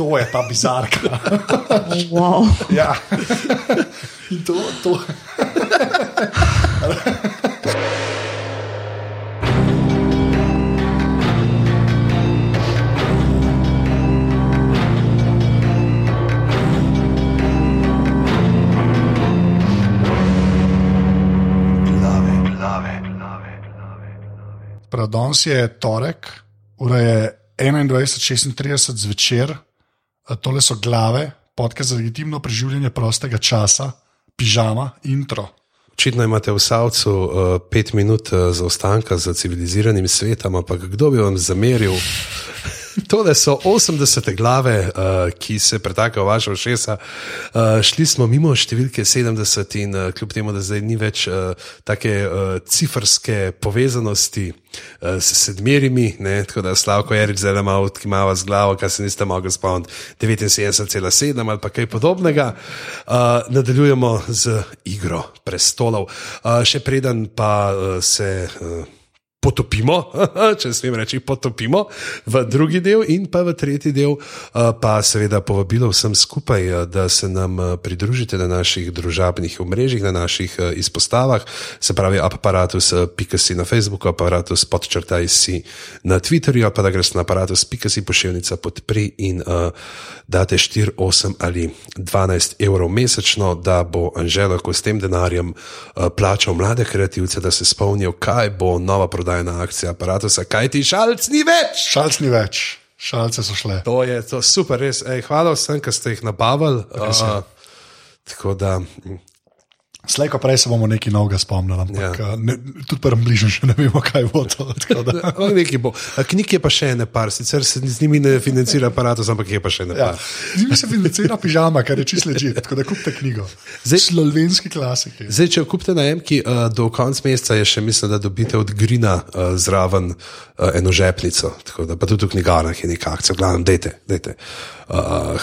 to je ta bizarka. Wow. ja. In to, to. Prav, danes je torek, ura je 21:36 zvečer, tole so glave, podke za legitimno preživljanje prostega časa, pižama, intro. Očitno imate v Savcu uh, pet minut uh, zaostanka za civiliziranim svetom, ampak kdo bi vam zameril? Tole so 80 glave, uh, ki se pretakajo v vaše ušesa. Uh, šli smo mimo številke 70 in uh, kljub temu, da zdaj ni več uh, take uh, cifrske povezanosti uh, s sedmerimi, ne, tako da Slavko malo, ki ima z glavo, kar se niste mogli spomniti, 79,7 ali pa kaj podobnega. Uh, nadaljujemo z igro prestolov. Uh, še preden pa uh, se. Uh, potopimo, če smem reči, potopimo v drugi del, in pa v tretji del, pa seveda povabilo vsem skupaj, da se nam pridružite na naših družabnih omrežjih, na naših izpostavah, se pravi aparatus.si na Facebooku, aparatus podčrtaj si na Twitterju, pa da greš na aparatus.si pošiljnica podpri in uh, date 4, 8 ali 12 evrov mesečno, da bo Anžel lahko s tem denarjem uh, plačal mlade kreativce, da se spomnijo, kaj bo nova prodaja prodajna akcija aparata, kaj ti šalc ni več. Šalc ni več, šalce so šle. To je to super, res. Ej, hvala vsem, ki ste jih nabavili. Uh, tako da. Slejko prej se bomo nekaj novega spomnili, ampak ja. ne, tudi prvem bližnjem še ne vemo, kaj bo to. bo. Knjig je pa še ene par, sicer se z njimi ne financira aparatus, ampak je pa še ene ja. par. Z njimi se financira pižama, kar je čisto leži, tako da kupite knjigo. Zdaj, Slovenski klasiki. Zdaj, če kupite najemki, uh, do konca meseca je še mislim, da dobite od Grina uh, zraven uh, eno žepnico, tako da pa tudi v knjigarnah je neka akcija, glavno, dejte, dejte. Uh,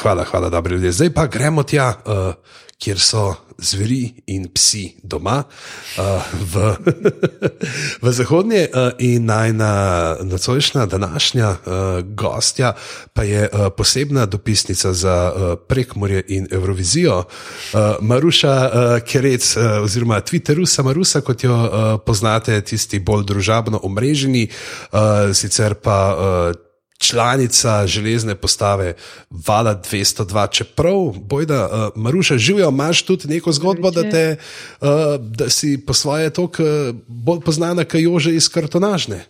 hvala, hvala, dobri ljudje. Zdaj pa gremo tja. Uh, kjer so zveri in psi doma, uh, v, v zahodnje, uh, in najna nocojšnja, današnja uh, gostja pa je uh, posebna dopisnica za uh, prekmorje in Eurovizijo, uh, Maruša uh, Kerec, uh, oziroma Twitterusa Marusa, kot jo uh, poznate, tisti bolj družabno omreženi, uh, sicer pa. Uh, članica železne postave Vala 202. Čeprav, bojda, uh, Maruša, živijo, imaš tudi neko zgodbo, da, te, uh, da si po svoje toliko uh, bolj znana, kot jože iz kartonažne.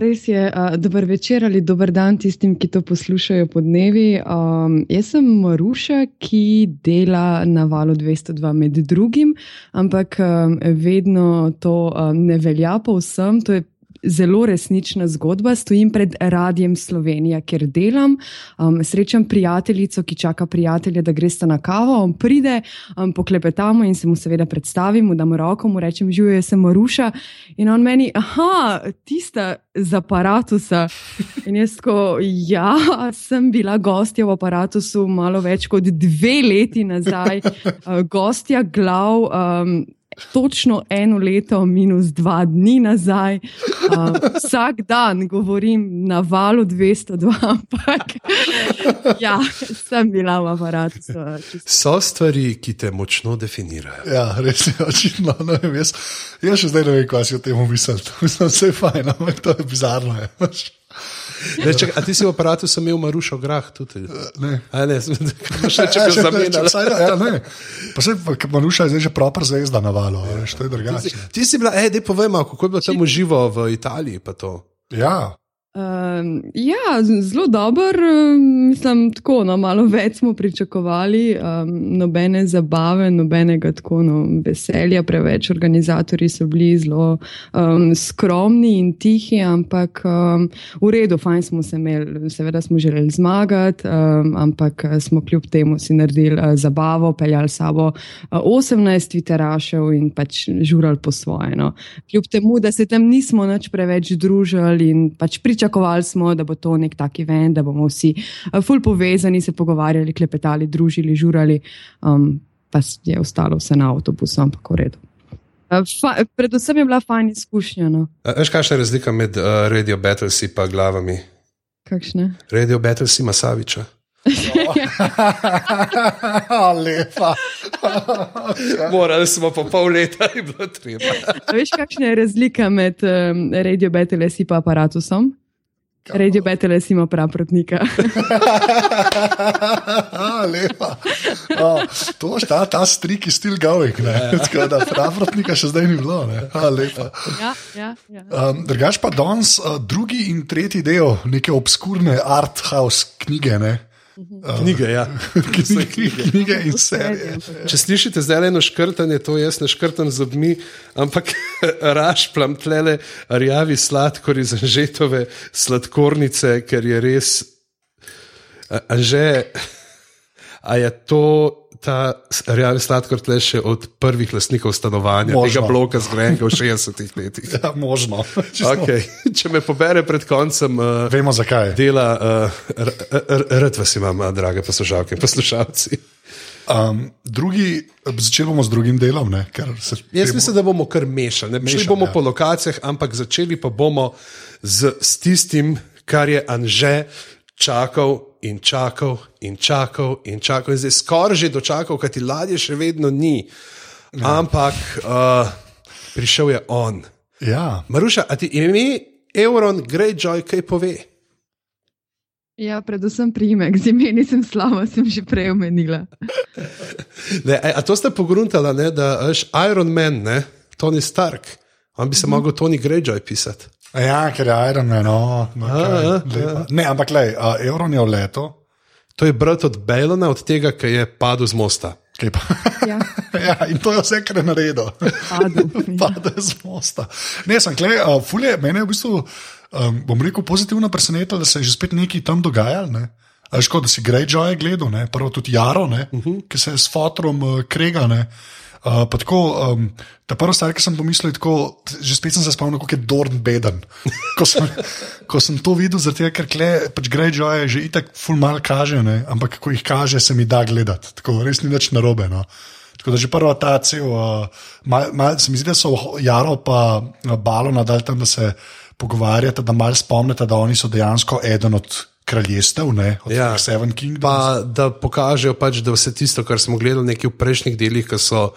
Res je, uh, dober večer ali dober dan tistim, ki to poslušajo po dnevi. Um, jaz sem Maruša, ki dela na valu 202 med drugim, ampak um, vedno to um, ne velja povsem. To je zelo resnična zgodba. Stojim pred Radijem Slovenija, kjer delam. Um, srečam prijateljico, ki čaka prijatelja, da greste na kavo. On pride, um, poklepetamo in se mu seveda predstavim, mu roko mu rečem, živijo se Maruša. In on meni, aha, tista z aparatusa. In jaz, ko ja, sem bila gostja v aparatusu malo več kot dve leti nazaj, uh, gostja glav. Um, točno eno leto, minus dva dni nazaj, uh, vsak dan govorim na valu 202, ampak ja, sem bila v aparatu. So stvari, ki te močno definirajo. Ja, res je, očitno. No, jaz, jaz še zdaj ne vem, kaj si o tem mislil. Mislim, da je vse fajn, ampak to je bizarno. Je. Ne, čak, a ti si v aparatu imel Marušo grah tudi? Ne. A ne, še če bi zamenjal. Ja, ne. Pa se Maruša je zdaj že proper zvezda na valu, veš, to je drugače. Ti, ti si bila, ej, dej povemo, kako je bilo tam živo v Italiji pa to. Ja. Um, ja, zelo dober, um, mislim, tako, no, malo več smo pričakovali, um, nobene zabave, nobenega tako no, veselja, preveč organizatori so bili zelo um, skromni in tihi, ampak um, v redu, fajn smo se imeli, seveda smo želeli zmagati, um, ampak smo kljub temu si naredili uh, zabavo, peljali sabo uh, 18 tviterašev in pač žurali po svoje. No. Kljub temu, da se tam nismo več preveč družili in pač pričakovali, pričakovali smo, da bo to nek tak event, da bomo vsi uh, ful povezani, se pogovarjali, klepetali, družili, žurali, um, pa je ostalo vse na avtobusu, ampak v redu. Uh, fa, predvsem je bila fajn izkušnja. No. Veš, kakšna je razlika med uh, Radio Battlesi in glavami? Kakšne? Radio Battlesi ima Saviča. Lepa. Morali smo pa pol leta, je bilo treba. Veš, kakšna je razlika med um, Radio Beteles in pa aparatusom? Radio Beteles ima praprotnika. Lepa. O, to je ta, ta strik, ki still going. ne. Tako da Pravrotnika še zdaj ni bilo. ne. A, lepa. ja, ja, ja. Um, drugač pa danes uh, drugi in tretji del neke obskurne art house knjige. Ne? Knjige, ja. knjige, knjige in serije. Če slišite zdaj eno škrtanje, to jaz ne škrtam z zobmi, ampak rašplam tlele rjavi sladkor iz Anžetove sladkornice, ker je res. A- Anže, a je to ta s- rjavi sladkor tle še od prvih lastnikov stanovanja, Možno. tega bloka zgrajenega v 60-ih letih? Ja, možno. Okay. Če me pobere pred koncem. Uh, Vemo zakaj. Dela, uh, rad vas imam, uh, drage poslušalke in poslušalci. Um, drugi, začeli bomo z drugim delom. Ne, se Jaz mislim, da bomo kar mešali. Ne? Šli bomo ja. po lokacijah, ampak začeli pa bomo z, s tistim, kar je Anže čakal in čakal in čakal in čakal. In zdaj skoraj že dočakal, kaj ti ladje še vedno ni. Ja. Ampak uh, prišel je on. Ja, Maruša, a ti ime Euron Greyjoy kaj pove? ja, predvsem primek, z imeni sem slava, sem že prej omenila. Ne, a, to ste pogruntali, ne, da je Iron Man, ne, Tony Stark. On bi se mm -hmm. mogel Tony Greyjoy pisati. Ja ker je Iron Man. No, no, A, okay, ja, lepa. ne, ampak le, uh, Euron je v letu. To je brat od Bejlona, od tega, ki je padel z mosta. kaj Ja, ja, in to je vse, kar je naredil. padel. Pade z mosta. Ne, sem klej, uh, fulje, mene je v bistvu, um, bom rekel, pozitivno presenetilo, da se je že spet nekaj tam dogajalo. Ne? A kot da si Greyjoy gledal, ne? prvo tudi Jaro, uh -huh. ki se je s fotorom uh, krega. Ne? Uh, pa tako, um, ta prva stvar, ki sem pomislil, je tako, že spet sem se spomnil, kako je Dorn beden. Ko sem, ko sem to videl, zato ker kle, pač Greyjoy že itak ful mal kaže, ne? ampak ko jih kaže, se mi da gledati. Tako res ni več narobe. No? Tako da že prva ta cel, uh, mal, mal, se mi zdi, da so Jaro pa uh, Balo nadal tam, da se pogovarjata, da mal spomnite, da oni so dejansko eden od kraljestev, ne, od Ja. ja. Seven Kingdoms. Pa da pokažejo, pač, da vse tisto, kar smo gledali v prejšnjih delih, ki so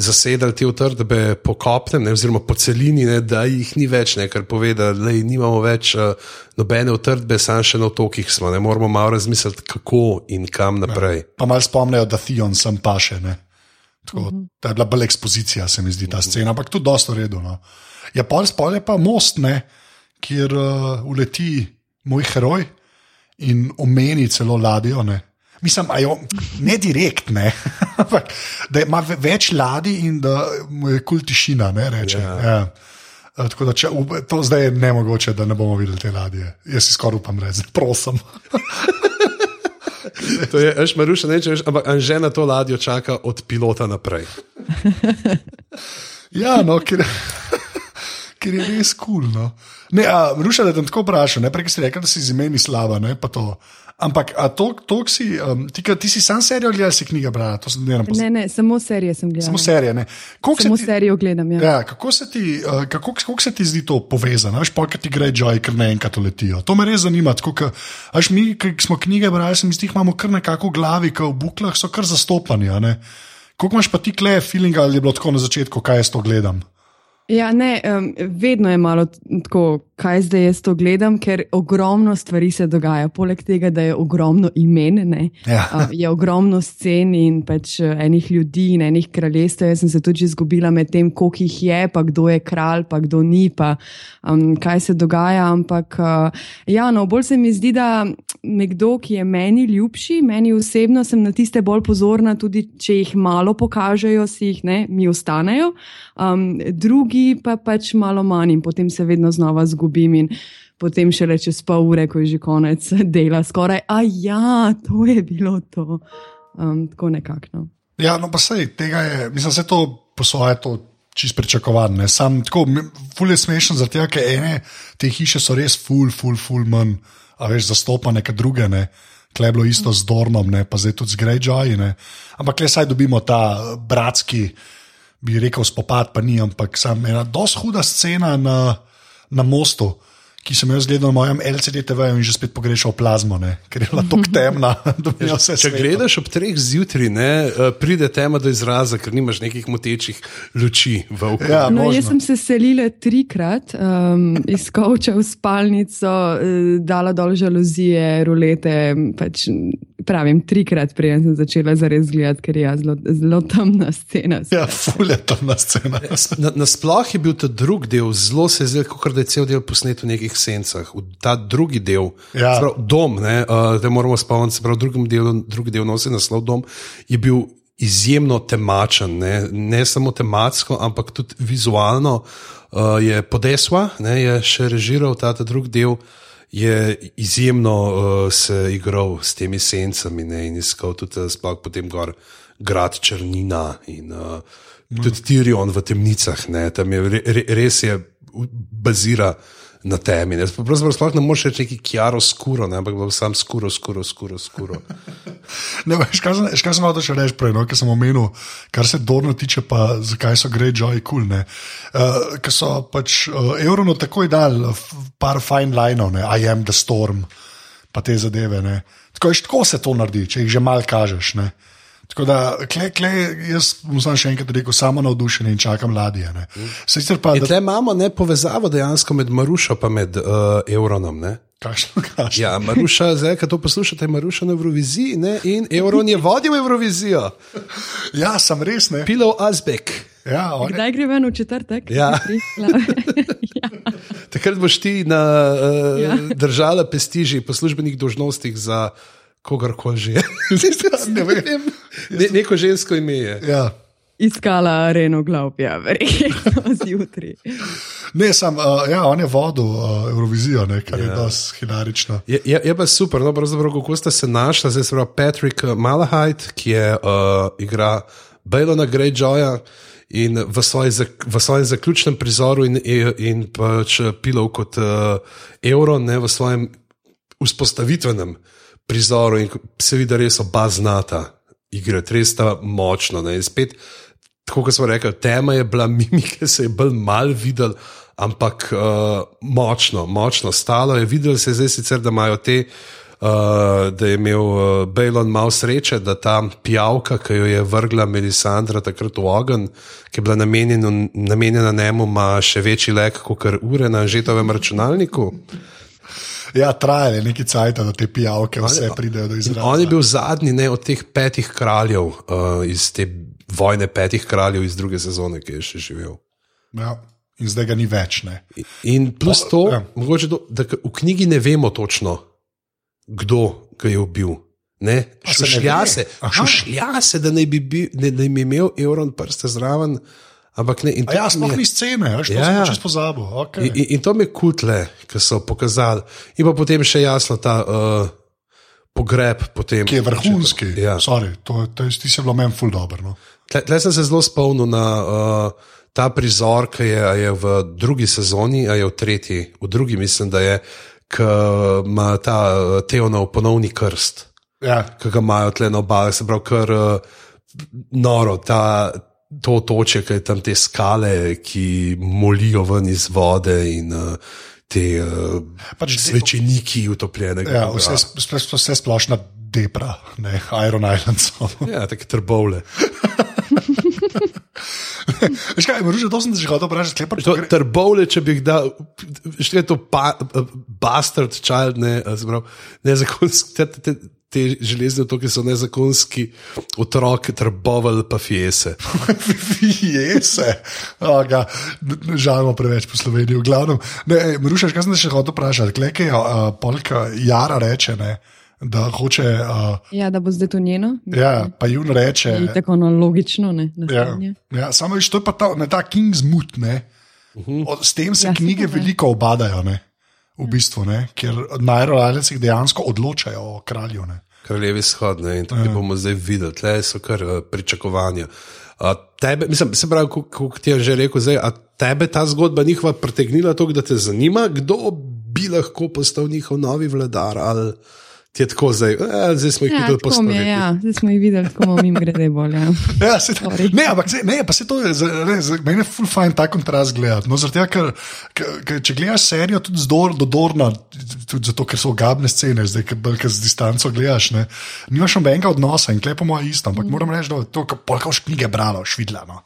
zasedali te utrdbe po kopnem, ne, oziroma po celini, ne, da jih ni več, ne, kar pove, da lej, nimamo več uh, nobene utrdbe, samo še na otokih smo. Ne moramo malo razmisliti, kako in kam naprej. Pa mal spomnijo, da Theon sem paše. Ne? Tako, uh -huh. Ta je bila bolj ekspozicija, se mi zdi ta scena, ampak tudi dosto redo. No. Ja, pol spol je pa most, ne, kjer uh, uleti moj heroj in omeni celo ladjo. Ne. Mislim, jo, ne direkt, ne, ampak da ima ve- več ladij in da mu je kul tišina. Ne, reče, Ja. ja. Eh, Tako da, če, to zdaj je nemogoče, da ne bomo videli te ladje. Jaz si skoraj upam reči, prosim. To je, veš, Maruša, ne če veš, ampak Anže na to ladjo čaka od pilota naprej. Ja, no, ker, ker je res kul. Cool, no. Ne, a, Ruša, da te tako vprašam, prej si rekel, da si z imeni slaba, ne, pa to. Ampak, a to, to si, um, ti, ti si sam serijo ali si knjige brala? To sem ne vem, Ne, ne, samo serije sem gledala. samo serije. Ne. Koliko Samo se ti- serijo gledam. Ja. Ja, kako, se ti, uh, kako, kako se ti zdi to povezano? Veš, ki ti gre joy, ker naenkrat letijo. To me res zanima. Tako, ka, až mi, ki smo knjige brali, se mi zdi, imamo kar nekako v glavi, ki v buklah so kar zastopani. Koliko imaš pa ti kleje feeling, ali je bilo tako na začetku, kaj jaz to gledam? Ja, ne, um, vedno je malo tako, kaj zdaj jaz to gledam, ker ogromno stvari se dogaja. Poleg tega, da je ogromno imen, ne, Ja. uh, je ogromno scen in pač uh, enih ljudi in enih kraljestev. Jaz sem se tudi izgubila med tem, koliko jih je, pa kdo je kralj, pa kdo ni, pa um, kaj se dogaja. Ampak uh, ja, no, bolj se mi zdi, da nekdo, ki je meni ljubši, meni osebno sem na tiste bolj pozorna, tudi če jih malo pokažejo, si jih ne, mi ostanejo. Um, drugi pa pač malo manj in potem se vedno znova zgubim in potem šele čez pol ure, ko je že konec dela, skoraj, a ja, to je bilo to. Um, tako nekako. No. Ja, no, pa sej tega je, mislim, da se to po svoje to čist pričakovano. Sam tako, ful je smešen, zato ker ene te hiše so res ful, ful, ful manj, a veš, zastopane, kot druge. Ne. Kle je bilo isto z Dornom, ne, pa zdaj tudi z Greyjoy. Ne. Ampak le saj dobimo ta eh, bratski, bi rekel, spopad, pa ni, ampak sam ena dosti huda scena na, na mostu. Ki sem jo gledal na mojem LCD TV-ju in že spet pogrešal plazmo, ne? ker je bila tako temna, je vse Če svetlo. gledaš ob treh zjutraj, ne, eh, pride tema do izraza, ker nimaš nekih motečih luči v okolju. Ja, No, možno. jaz sem se selila trikrat, um, iz kavča v spalnico, eh, dala dol žaluzije, rulete. Pač, pravim, trikrat, preden sem začela zares gledati, ker je ja, zelo, zelo temna scena. Ja, ful je temna scena. Na, nasploh je bil ta drugi del, zelo se je zdelo, kot da je cel del posnet v nekih sencah. V ta drugi del, Ja. se pravi, dom, ne, uh, da moramo spomniti, se pravi, drugim delom, drugi del nosi naslov dom, je bil izjemno temačen, ne, ne samo tematsko, ampak tudi vizualno. Uh, je Podesva, ne, je še režiral ta, ta drugi del. Je izjemno uh, se igral s temi sencami ne, in iskal tudi uh, sploh potem gor grad Črnina in uh, tudi Tirion v temnicah. Ne, tam je re, re, res je bazira na temi. Ne. Pravzaprav sploh ne moreš reči neki kjaro skuro, ne, ampak bo sam skuro, skuro, skuro. skuro. Ne, veš, kaj veš, kaj sem hotel še reči prej, no, ker sem omenil, kar se Dorno tiče, pa zakaj so Greyjoy kul. Cool, uh, ker so pač uh, Eurono takoj dal par fine linov, ne, I am the storm, pa te zadeve. Ne. Tako, tako se to naredi, če jih že mal kažeš. Ne. Tako da, kle, kle, jaz bom samo še enkrat rekel, samo navdušen in čakam ladje. ne. Sicer pa, da, tle imamo ne, povezavo dejansko med Marušo in med uh, Euronom. Ne. kakšno kažeš. Ja, Maruša, zdaj, ko to poslušate, je Maruša na Euroviziji ne, in Euron je vodil Eurovizijo, Ja, sem res ne. Pilov Azbek. Ja, on, Kdaj gre ven v četrtek? Ja. ja. Takrat boš ti na, uh, Ja. ja. držala pestiži po službenih dožnostih za kogarkoli že. ne vem. ne, neko žensko ime je. Ja. Iskala areno glavja, verjetno zjutraj. Ne, sem, uh, ja, on je vodil uh, Eurovizijo, ne, kar ja. je dosti hilarično. Je, je, je pa super, no, pravzaprav, kako sta se našla, zdaj se pravi Patrick Malahite, ki je uh, igra Bejlona Greyjoya in v, svoj, zak- v svojem zaključnem prizoru in, in pač pilov kot uh, Euron, ne v svojem vzpostavitvenem prizoru in se vidi, da res oba znata igrati, res sta močno. Ne, in spet, tako kot smo rekli, tema je bila mimike, se je bolj mal videl, ampak uh, močno, močno stalo je. Videlo se je zdaj sicer, da imajo te. Uh, da je imel uh, Bejlon malo sreče, da ta pijavka, ki jo je vrgla Melisandra takrat v ogenj, ki je bila namenjena, namenjena njemu, ima še večji lek kot ure na žetovem računalniku. Ja, trajalo je nekaj cajt, da te pijavke vse pridejo do izraza. on je bil zadnji ne, od teh petih kraljev uh, iz te vojne petih kraljev iz druge sezone, ki je še živel. Ja. In zdaj ga ni več. Ne. In plus to, ja. mogoče to, da v knjigi ne vemo točno, kdo ga je ubil. Ne? Šušlja se, šušlja se, da naj bi, bil, ne, da bi imel Euron prste zraven. Ampak ne, ja, to sploh ni scene, veš, to Ja, ja, čisto pozabil. Okay. In, in, to mi kutle, ki so pokazali. In pa potem še jasno ta uh, pogreb. Potem, Ki je vrhunski. Ja. Sorry, to, to je, ti si bilo meni ful dobro. No. Tle, tle sem se zelo spomnil na uh, ta prizor, ki je, a je v drugi sezoni, a je v tretji, v drugi mislim, da je, ki ima ta uh, Teonov ponovni krst, Ja. ki ga imajo tle na obalah, se pravi, kar uh, noro, ta, to toče, ki je tam te skale, ki molijo ven iz vode in uh, te uh, Pač svečeniki utopljenega. Ja, vse, vse, vse splošna depra, ne, Iron Island. so. Ja, take trbovle. Veš kaj, Maruša, to sem te že hotel vprašati, kaj pač To, gre- trbovle, če bi jih dal, še je to pa, bastard child, ne, zbrav, nezakonski, te, te, te, te železne otoke so nezakonski otrok, trbovel pa fiese. Jese, oh, ga, žalimo preveč po Sloveniji. V glavnem, Maruša, kaj sem še hotel vprašati, kleke, uh, polka Jara reče, ne, da hoče, uh, Ja, da bo zdaj to njeno. ja, pa jun reče. Je tako no, logično, ne? Ja, ja, samo viš, to je pa ta, ta King's Mood. Ne. O, s tem se Ja, knjige veliko obadajo, ne, v bistvu, ne, ker na aeroalcih dejansko odločajo o kralju. Ne. Kraljevi shodne in tukaj bomo zdaj videli, tle so kar uh, pričakovanja. A tebe, mislim, se pravi, kot ti je že rekel, zdaj, a tebe ta zgodba njihova pritegnila to, da te zanima, kdo bi lahko postal njihov novi vladar ali Ti je tako zdaj, eh, zdaj smo jih Ja, videli postoriti. ja. Zdaj smo jih videli, bomo jim grede bolj. Ja. Ja, se, ne, ampak se, ne, pa se to je, res, meni je ful fajn ta kontrast gledati. No, tega, ker, ker, če gledaš serijo tudi zdor, do Dorna, tudi zato, ker so ogabne scene, zdaj, ker, bolj, z distanco gledaš, ne, nimaš nobenega odnosa in klepo moja isto, ampak mm. moram reči, da je to, kar polkaš knjige brala, švidla, no,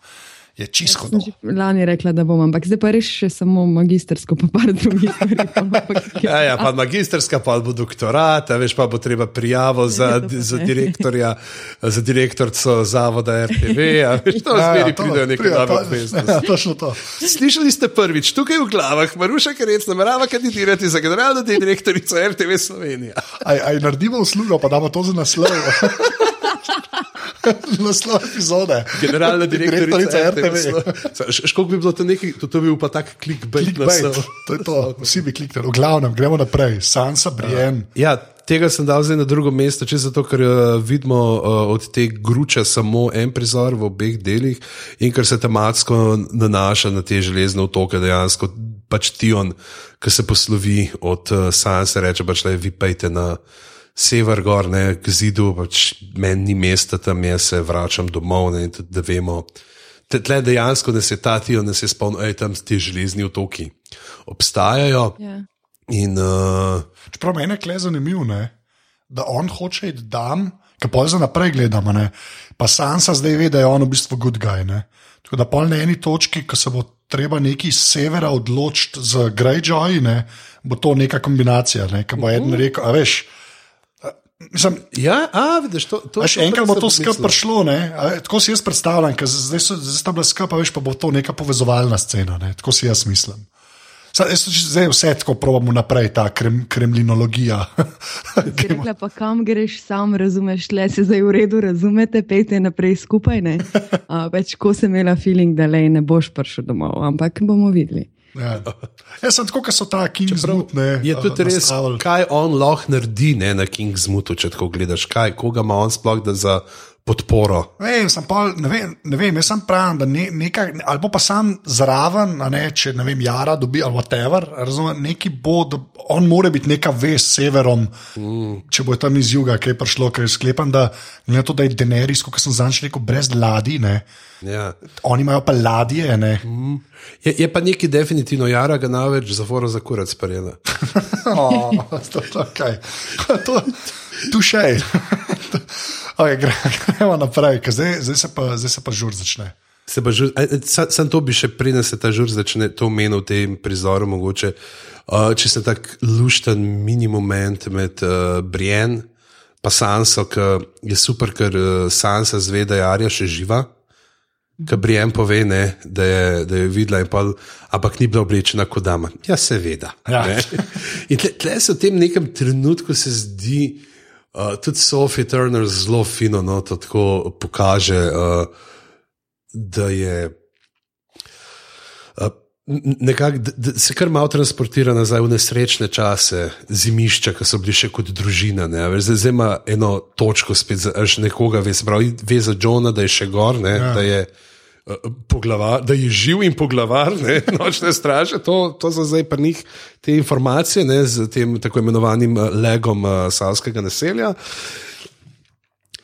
je čisto že lani rekla, da bom, ampak zdaj pa res še samo magistersko, pa par drugih stvari. pa ampak- Ja, ja, pa magisterska, pa bo doktorat, a veš, pa bo treba prijavo za, Ja, za direktorja, za direktorico zavoda RTV, a veš, to zmeri pridejo neke pride, nove to- obveznosti. Ja, točno to. Slišali ste prvič tukaj v glavah, Maruša Kerec namerava kandidirati za generalno direktorico RTV Slovenija. Aj, aj naredimo uslugo, pa damo to za naslov. naslov epizode. Generalna direktorica RTV RTV. Slovenija. Školiko bi bilo to nekaj, to, to bi bil pa tak clickbait. Clickbait, to je to, vsi bi kliknili. V glavnem, gremo naprej. Sansa, Brienne. Ja, tega sem dal zdaj na drugo mesto, če zato, ker uh, vidimo uh, od te gruče samo en prizor v obeh delih in ker se tematsko nanaša na te železne otoke, dejansko pač Tion, ki se poslovi od uh, Sansa, reče pač le vi pejte na. Sever gor, ne, k zidu, pač meni ni mesta tam, jaz se vračam domov. Ne, in tudi, da vemo, Tle- tle dejansko nas je ta tijo, nas je spomnil, da tam ti železni otoki obstajajo. Ja. In, uh, Čeprav meni je kle zanimivo, ne? da on hoče iti tam, ki pa za naprej gledamo. Ne? Pa Sansa zdaj ve, da je on v bistvu good guy. Ne? Tako da pol na eni točki, ko se bo treba neki iz severa odločiti za Greyjoy, ne? bo to neka kombinacija. Ne? Ko bo eden rekel, a veš. Mislim, ja, a, vidiš, to, to, to enkrat bo to skupaj prišlo, ne? A, tako si jaz predstavljam, ker zdaj, so, zdaj sta bila skupaj, veš, pa bo to neka povezovalna scena, ne? tako si jaz mislim. Sa- jaz Zdaj vse tako probamo naprej, ta krem, kremlinologija. Rekla pa, kam greš, sam razumeš, le se zdaj v redu razumete, pejte naprej skupaj. ne. A, Več ko sem imela feeling, da le ne boš prišel domov, ampak bomo videli. Ja. Jaz sem tako, kot so ta Kingswood. Ne, Je tudi res, nastavili. kaj on lahko naredi ne, na Kingsmutu, če tako gledaš, kaj, koga ima on sploh da za podporo. Ne vem, sem pol, ne, vem, ne vem, jaz sem pravim, da ne, nekaj, ali pa sam zraven, ne, če ne vem, Jara dobi ali whatever, razumem, neki bo, da on mora biti neka vez s severom, mm. če bo tam iz juga kaj prišlo, ker sklepam, da na to, da je Deneris, kot sem zanj rekel, brez ladij, ne, Ja. oni imajo pa ladje, ne. Je, je pa neki definitivno Jara ga največ zavora za kurac parjela. Oh, to, to, okay. to, tu še je. okay, gre, gremo naprej, zdaj, zdaj, se pa, zdaj se pa žur začne. Se pa žur, a, a, sa- Sam to bi še preden se ta žur začne, to omenil v tem prizoru, mogoče. Uh, če se tak lušten mini moment med uh, Brien in Sanso, ki je super, ker uh, Sansa zve, da je Arja še živa. Ki Brien pove, ne, da, je, da je videla, in pol, ampak ni bila oblečena kot dama. Ja, seveda. Ja. ne. In tle, tle se v tem nekem trenutku zdi, uh, tudi Sophie Turner zelo fino no, to tako pokaže. Uh, da je. Uh, Nekako se kar malo transportira nazaj v nesrečne čase, zimišča, ki so bili še kot družina. ne, veš, Zdaj, zdaj ima eno točko, spet za nekoga, ve, se pravi, ve za Johna, da je še gor, ne, ja. da, je, uh, poglavar, da je živ in poglavar, ne, nočne straže. To, to so zdaj pri njih te informacije ne, z tem tako imenovanim uh, legom uh, savskega naselja.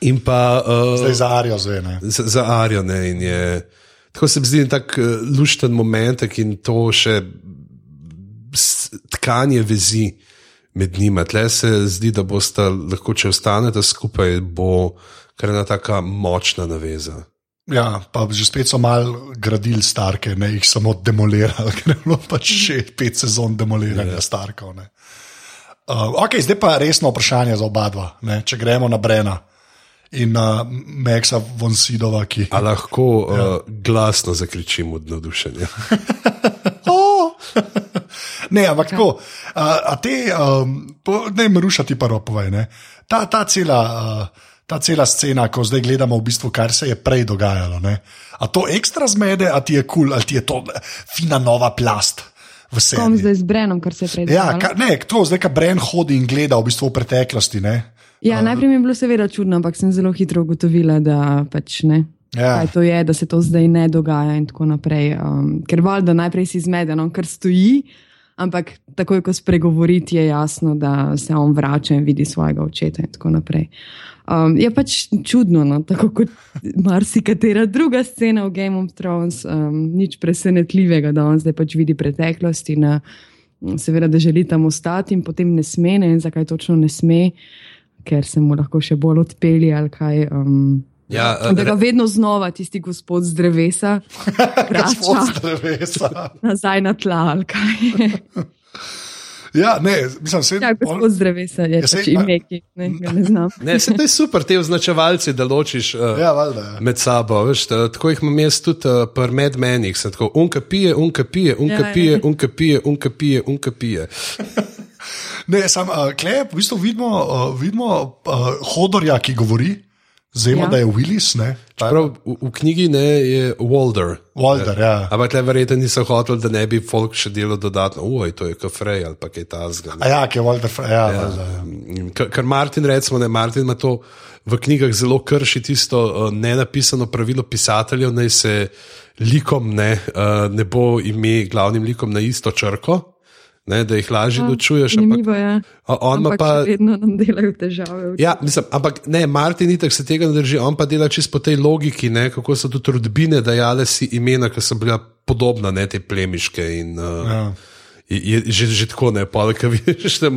In pa. Uh, Zdaj za Arijo zdaj, ne. za, za Arijo. Ne, in je, tako se mi zdi en tak uh, lušten moment in to še tkanje vezi med njima. Tle se zdi, da boste lahko, če ostanete skupaj, bo kar ena taka močna naveza. Ja, pa že spet so malo gradili starke, ne jih samo demolirali, ker je bilo pač še pet sezon demoliranja ja. starkov. ne. Uh, okay, zdaj pa resno vprašanje za oba dva, ne, če gremo na Brena in uh, Meksa von Sidova, ki. A lahko ja. uh, glasno zakričim od navdušenja. Oh! ne, ampak tako, a, a te, um, po, ne, Maruša ti prvo povej. Ne, ta, ta, cela, uh, ta cela scena, ko zdaj gledamo, v bistvu, kar se je prej dogajalo. Ne, a to ekstra zmede, a ti je kul, cool, ali ti je to fina nova plast Kom zdaj z Brenom, kar se je prej Ja, dogajalo? ka, ne, to zdaj, ko Bren hodi in gleda v bistvu v preteklosti. Ne, Ja, najprej mi je bilo seveda čudno, ampak sem zelo hitro ugotovila, da pač ne. Ja. Kaj to je, da se to zdaj ne dogaja in tako naprej. Um, ker valjda najprej si zmeden, on kar stoji, ampak takoj, ko spregovoriti, je jasno, da se on vrača in vidi svojega očeta in tako naprej. Um, je pač čudno, no? tako kot marsikatera druga scena v Game of Thrones, um, nič presenetljivega, da on zdaj pač vidi preteklost in uh, seveda, da želi tam ostati in potem ne sme, ne vem, zakaj točno ne sme, ker se mu lahko še bolj odpelje ali kaj. Um, Ja, da ga vedno znova tisti gospod z drevesa Gospod z vrača drevesa. nazaj na tla. ali kaj. Ja, ne, mislim, se, Ja, gospod z drevesa je Ja, saj, pač ime, ki ne, ne znam. Ne, se to je super, te označevalci, da ločiš uh, Ja, valjda. ja. med sabo. Veš, ta, tako jih imam jaz tudi uh, pri medmenih. Sem tako, unka pije, unka pije, unka Ja, ja. pije, unka pije, unka pije, unka pije. Ne, sam, uh, klep, v bistvu vidimo, uh, vidimo uh, hodorja, ki govori, Zvemo, Ja. ja. da je Willis, ne? Ta je Prav, v, v knjigi ne, je Walder. Walder, ja. Ampak le verjetno niso hoteli, da ne bi folk še delal dodatno, oj, to je kafrej ali pa kaj tasga. A ja, ki je Walter, Fra- ja, ja. ja. Ker ker Martin, recimo, ne, Martin ima to v knjigah zelo krši tisto uh, nenapisano pravilo pisateljev, naj se likom ne, uh, ne bo ime glavnim likom na isto črko, ne, da jih lažje ločuješ. Ampak, Zanimivo je. on Ampak pa. vedno nam delajo težave. Ja, mislim, ampak ne, Martin itak se tega ne drži, on pa dela čisto po tej logiki, ne, kako so tudi rodbine dajale si imena, ki so bila podobna, ne te plemiške. In, uh, Ja. Je, je že, že tako ne, pa da vidiš, da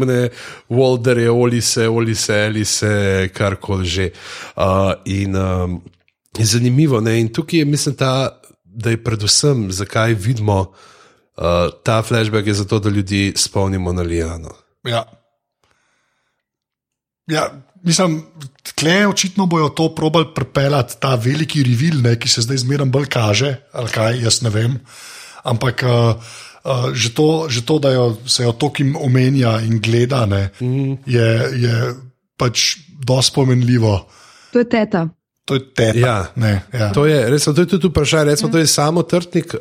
Walder je, olise, olise, elise, karkoli že. Uh, in um, je zanimivo, ne, in tukaj je, mislim, ta, da je predvsem, zakaj vidimo uh, ta flashback, je zato, da ljudi spomnimo na Lijano. Ja. Ja, mislim, tle očitno bojo to probali pripeljati, ta veliki revil, ne, ki se zdaj zmeraj bolj kaže, ali kaj, jaz ne vem. Ampak uh, uh, že, to, že to, da jo, se jo tokim omenja in gleda, ne, mm. je, je pač dosti pomenljivo. To je teta. To je teta. Ja. Ne, ja. To je, recimo, to je tudi vprašanje. Recimo, to je samo trtnik, uh,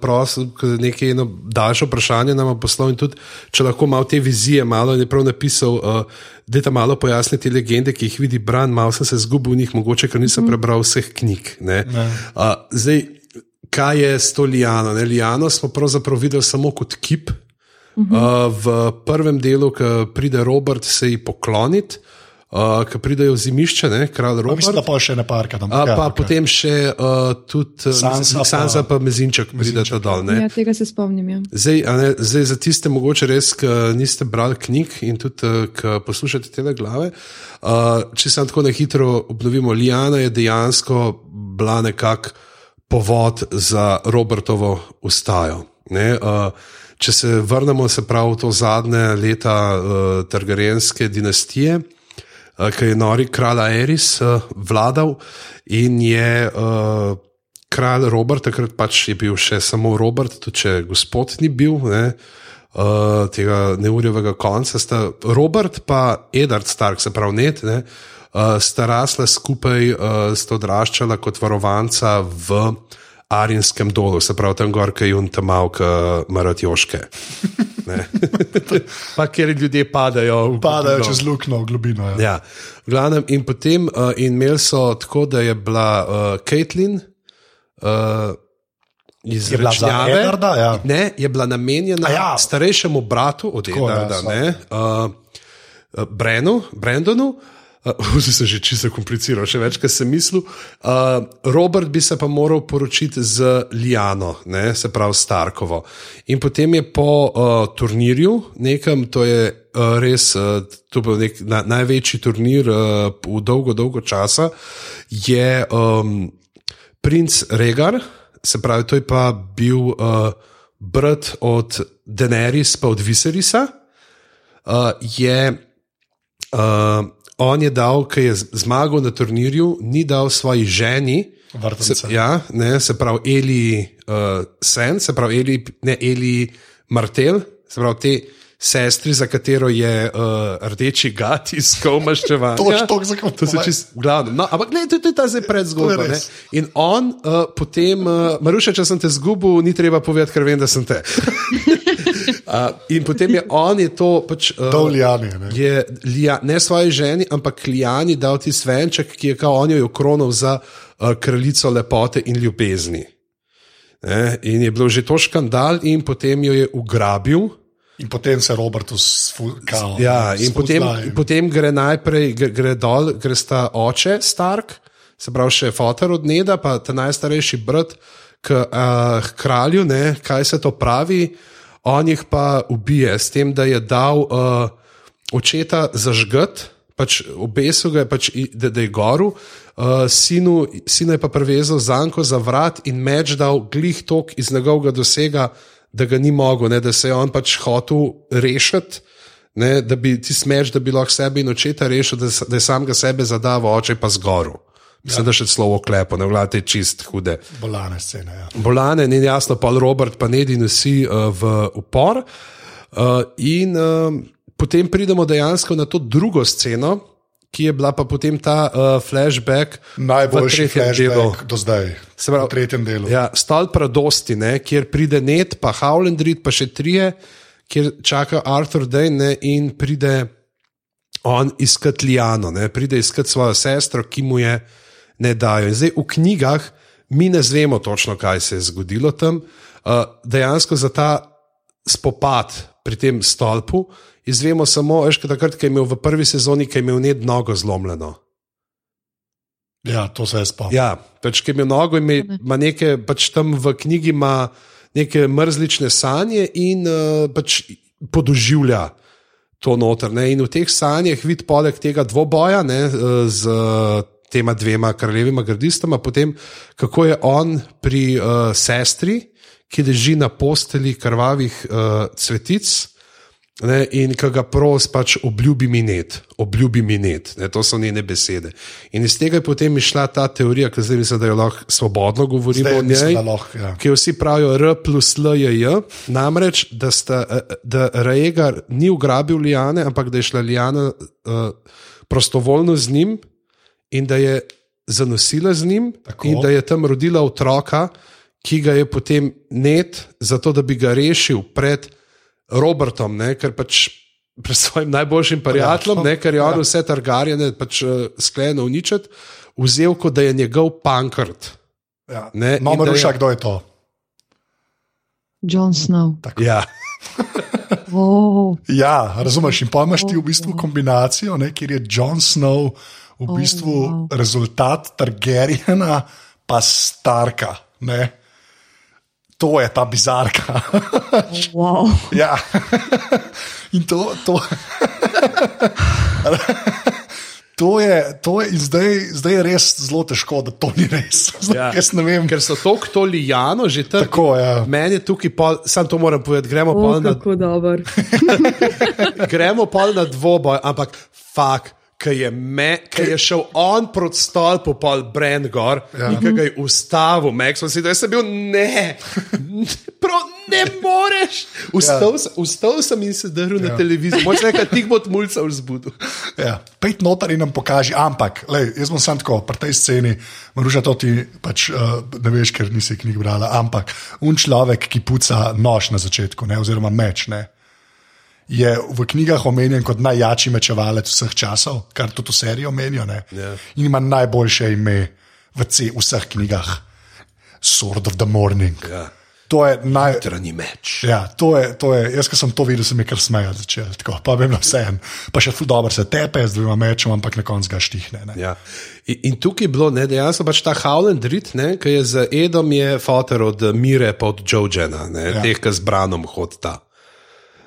prosil, nekaj eno daljše vprašanje nam poslal in tudi, če lahko malo te vizije, malo je prav napisal, uh, da je ta malo pojasni te legende, ki jih vidi Bran, malo sem se zgubil v njih, mogoče, ker nisem prebral vseh knjig. ne. Uh, zdaj, kaj je s to Lijano? Ne? Lijano smo pravzaprav videli samo kot kip. Uh, v prvem delu, ko pride Robert, se ji pokloniti, uh, ko pridejo v zimišče, ne, kralj Pa Mislim, da pa še ne parka tam. A, ja, pa okej. potem še uh, tudi uh, Sansa Sansa, pa- Sansa pa Mezinček prideta dol. Ne? Ja, tega se spomnim. Ja. Zdaj, a ne, zdaj, za tiste, mogoče res, ki niste brali knjig in tudi, uh, ki poslušate te glave, uh, če se tako na hitro obnovimo, Lijana je dejansko bila nekako povod za Robertovo ustajo. Ne, uh, če se vrnemo se prav v to zadnje leta uh, Targaryenske dinastije, uh, ki je nori kralj Aeris uh, vladal in je uh, kralj Robert, takrat pač je bil še samo Robert, tudi če gospod ni bil. Ne, Uh, tega neurjevega konca sta Robert in Edward Stark, se pravi, net, ne, uh, sta rasla skupaj, uh, sta odraščala kot varovanca v Arinskem dolu, se pravi, tam gor, ki je jim tam malka maratjoške. Ne. pa kjer ljudje padajo. Padajo globino. čez luknjo v globino. Ja. Ja, v glavnem, in potem uh, in imeli so tako, da je bila uh, Caitlin uh, iz Je bila za. Edwarda, ja. Ne, je bila namenjena A ja. starejšemu bratu od Tako, ja, Edwarda, sorry. ne, uh, uh, Brenu, Brendonu. Uh, Zdaj sem že čisto kompliciral, še več, kot sem mislil. Uh, Robert bi se pa moral poročiti z Lijano, ne, se pravi Starkovo. In potem je po uh, turnirju, nekem, to je uh, res, uh, to bil nek na, največji turnir uh, v dolgo, dolgo časa, je um, princ Regar, se pravi, to je pa bil uh, brat od Daenerys pa od Viserisa, uh, je. Uh, On je dal, ki je zmagal na turnirju, ni dal svoji ženi, Vrtnice. se, ja, ne, se pravi Eli uh, Sen, se pravi Eli, ne, Eli Martel, se pravi te sestri, za katero je uh, rdeči gat iskal maščevanje. Točno to, za kaj To se čist glavno. No, ampak ne, to, to je ta zdaj predzgodba. In on uh, potem, uh, Maruša, če sem te zgubil, ni treba povedati, ker vem, da sem te. uh, in potem je on je to pač. Uh, Dol Lijani, ne. je Lija, ne svoji ženi, ampak Lijani dal ti svenček, ki je kao on jo okronal za uh, kraljico lepote in ljubezni. Ne? In je bilo že to škandal, in potem jo je ugrabil. In potem se Robertus kao. Ja, in potem, potem gre najprej gre, gre dol, gre sta oče Stark, se pravi še fotor od Neda, pa ta najstarejši brat k uh, kralju, ne, kaj se to pravi. On jih pa ubije s tem, da je dal uh, očeta zažgati, pač obesil ga je, pač, da, da je goru, uh, sinu je pa prevezal zanko za vrat in meč dal glih tok iz njegovega dosega, da ga ni mogel, ne, da se je on pač hotel rešiti. Ne, da bi ti smeč, da bi lahko sebe in očeta rešil, da, da je sam ga sebe zadával, oče pa zgoril. Mislim, ja. da še slovo klepo, ne vlade čist hude. Bolane scene. Ja. Bolane, ni jasno, pa Robert, pa Nedi nosi uh, v upor. Uh, in uh, potem pridemo dejansko na to drugo sceno, ki je bila pa potem ta uh, flashback. Najboljši flashback delu. do zdaj, se pravi, v tretjem delu. Ja, Stal pradosti, ne, kjer pride Ned, pa Howland Reed, pa še trije, kjer čaka Arthur Dane in pride on iskat Liano, ne, pride iskat svojo sestro, ki mu je ne dajo. In zdaj v knjigah mi ne znemo točno, kaj se je zgodilo tam. Uh, dejansko za ta spopad pri tem stolpu izvemo samo, veš, takrat, ko je imel v prvi sezoni, ki je imel ned nogo zlomljeno. Ja, to se je spomnil. Ja, pač, ki je imel nogo, ima nekaj, pač tam v knjigi ima neke mrzlične sanje in uh, pač podoživlja. To noter, in v teh sanjah vidi poleg tega dvoboja ne, z tema dvema kraljevima gardistama, potem kako je on pri uh, sestri, ki leži na posteli krvavih uh, cvetic. Ne, in ki ga pros, pač obljubi minet, obljubi minet, ne, to so njene besede. In iz tega je potem išla ta teorija, ki zdaj mislim, da jo lahko svobodno govorimo zdaj, o njej. Lahko, ja. Ki jo vsi pravijo R plus L je J, namreč, da, sta, eh, da Rajegar ni ugrabil Lijane, ampak da je šla Lijana uh, prostovoljno z njim in da je zanosila z njim, Tako. in da je tam rodila otroka, ki ga je potem net, zato da bi ga rešil pred Robertom, ne, ker pač pred svojim najboljšim prijateljem, ne, ker je on ja. vse targarjene pač, uh, sklenil uničiti, vzel kot da je njegov pankrt. Ja. Mama ruša, je... kdo je to? John Snow. Ja. oh. ja, razumeš, in pa imaš ti v bistvu kombinacijo, ne, kjer je John Snow v oh, bistvu wow. rezultat Targarjena, pa Starka. Ne? To je ta bizarka. Oh, wow. ja. In to. to To je, to je zdaj, zdaj je res zelo težko, da to ni res. Zdaj, ja. vem, Ker so to, kdo lijano, že tako. tako ja. Meni je tukaj, pol, sam to moram povedati, gremo oh, pa na. gremo pa na dvoboj, ampak fakt ki je, je šel on proti stolpu, pol Brend gor ja. in ki ga je ustavil, Max, si, da je se bil ne, pro, ne moreš. Ustal, ja. ustal sem in se drl ja. na televizijo, moč nekaj tih bo mulca vzbudil. Ja. Pejt notar in nam pokaži, ampak, lej, jaz bom sam tako, pri tej sceni, moruša to ti, pač, uh, ne veš, ker nisi knjig brala, ampak un človek, ki puca nož na začetku, ne, oziroma meč. Ne je v knjigah omenjen kot najjačji mečevalec vseh časov, kar tudi v seriji omenijo. Yeah. Ja. In ima najboljše ime v vseh knjigah, Sword of the Morning. Yeah. Ja. To je najtranji meč. Ja, to je, to je, jaz, ki sem to videl, sem kar smejal začel. Tako, pa vem, vse en. Pa še tu dobro se tepe z dvema mečem, ampak na koncu ga štihne. Ja. In, in tukaj je bilo ne, dejansko pač ta Howland Reed, ki je z Edom je fotor od Mire pa od Joe-Jena, ja. teh, ki z Branom hodita.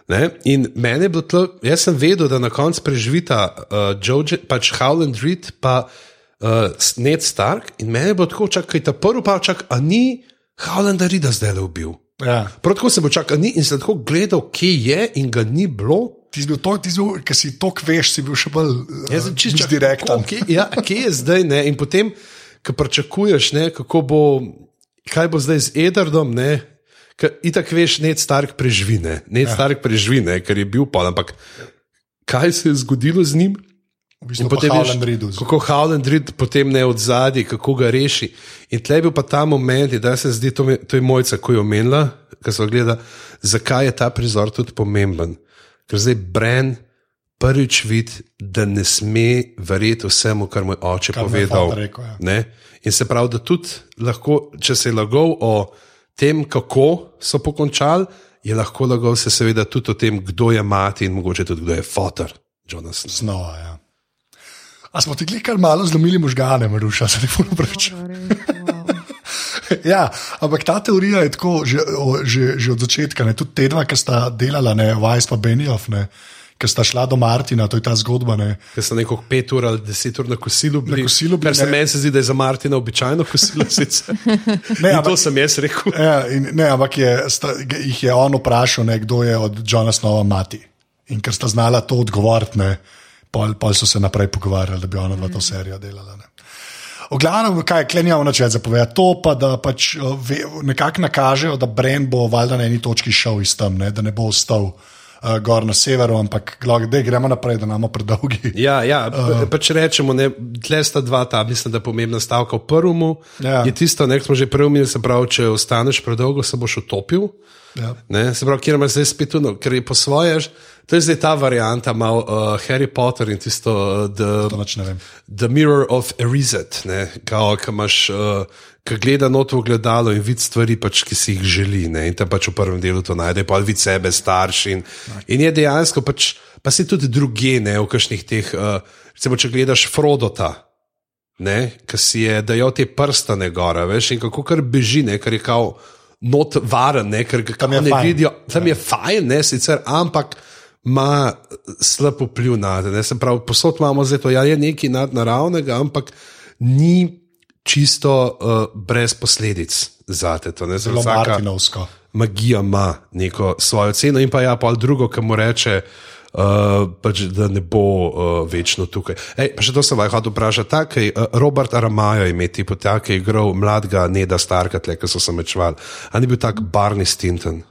Ne? In meni je bilo to, jaz sem vedel, da na koncu preživita uh, Joe, pač Howland Reed, pa uh, Ned Stark. In meni je bilo tako, čakaj, ta prvi pa čak, a ni Howland Reeda zdaj le ubil. Ja. Prav tako sem bil čakal, in sem tako gledal, kje je in ga ni bilo. Ti si bil to, ki si to kveš, si bil še bolj uh, čist direkten. Kje, ja, kje je zdaj? Ne? In potem, ko pričakuješ, ne, kako bo, kaj bo zdaj z Edardom. Itak veš, nec stark preživine, nec ja. stark preživine, ker je bil pol. Ampak kaj se je zgodilo z njim? V bistvu potem veš, kako Howland Reed potem ne od zadaj, kako ga reši. In tle je bil pa ta moment, da se zdi, to, to je mojca, ko je omenila, ki so gledali, zakaj je ta prizor tudi pomemben. Ker zdaj Bren prvič vidi, da ne sme verjeti vsemu, kar mu je oče kar povedal. Rekel, ja. In se pravi, da tudi lahko, če se je lagal o tem, kako so pokončali, je lahko lagal se seveda tudi o tem, kdo je mati in mogoče tudi kdo je fotor Jonasa. Znova, ja. A smo ti kar malo zlomili možgane, Maruša, se ne puno preveč. Ja, ampak ta teorija je tako že, o, že, že od začetka. Ne, tudi te dva, ki sta delala, ne, Vajs pa Benioff, ne, ki sta šla do Martina, to je ta zgodba. Ne. Ker so neko pet ur ali deset ur na kosilu bili. Na kosilu bili, se ne. meni se zdi, da je za Martina običajno kosilo. sicer. Ne, ampak- to sem jaz rekel. Ja, in, ne, ampak je, sta, jih je on vprašal, ne, kdo je od Johna Snova mati. In ker sta znala to odgovoriti, ne, pol, pol so se naprej pogovarjali, da bi ona dva to serijo delala. Ne. V glavnem, kaj klenjamo načet za povedati, to pa da pač eh, nekako nakažejo, da Bren bo valjda na eni točki šel iz tam, ne, da ne bo ostal uh, gor na severu, ampak da gremo naprej, da nam predolgi. Ja, ja uh. pač rečemo, ne, tle sta dva ta, mislim, da pomembna stavka. V prvem Ja. je tisto, ne, ko smo že prej omenili, se pravi, če ostaneš predolgo, se boš utopil. Ja. Ne, se pravi, kjer imaš zdaj spet tuno, ker je po svoje, to je zdaj ta varianta, malo uh, Harry Potter in tisto, uh, the, the Mirror of Erizet, ki imaš. Uh, Ki gleda not v gledalo in vidi stvari, pač, ki si jih želi, ne? in te pač v prvem delu to najde, pa vidi sebe, starši. In, in je dejansko, pač, pa si tudi druge, ne v kakšnih teh, uh, recimo, če gledaš Frodota, ki si je dajal te prstane gore, veš, in kako kar beži, ne, ker je kao not varen, ne, ker Tam ne fajn. vidijo. Tam je fajn, ne, sicer, ampak ima slab vpliv na te. ne. Se pravi, posod imamo zdaj to, ja, je nekaj nadnaravnega, ampak ni čisto uh, brez posledic za te. To, ne, Zelo Martinovsko. magija ima neko svojo ceno, in pa ja, pa drugo, ki mu reče. Uh, pač, da ne bo uh, večno tukaj. Ej, še to sem vas hotel vprašati. Takej, uh, Robert Aramajo je imel tipo tak, ki je igral mladega Neda Starka, tle, ki so se mečvali. A ni bil tak Barney Stinton?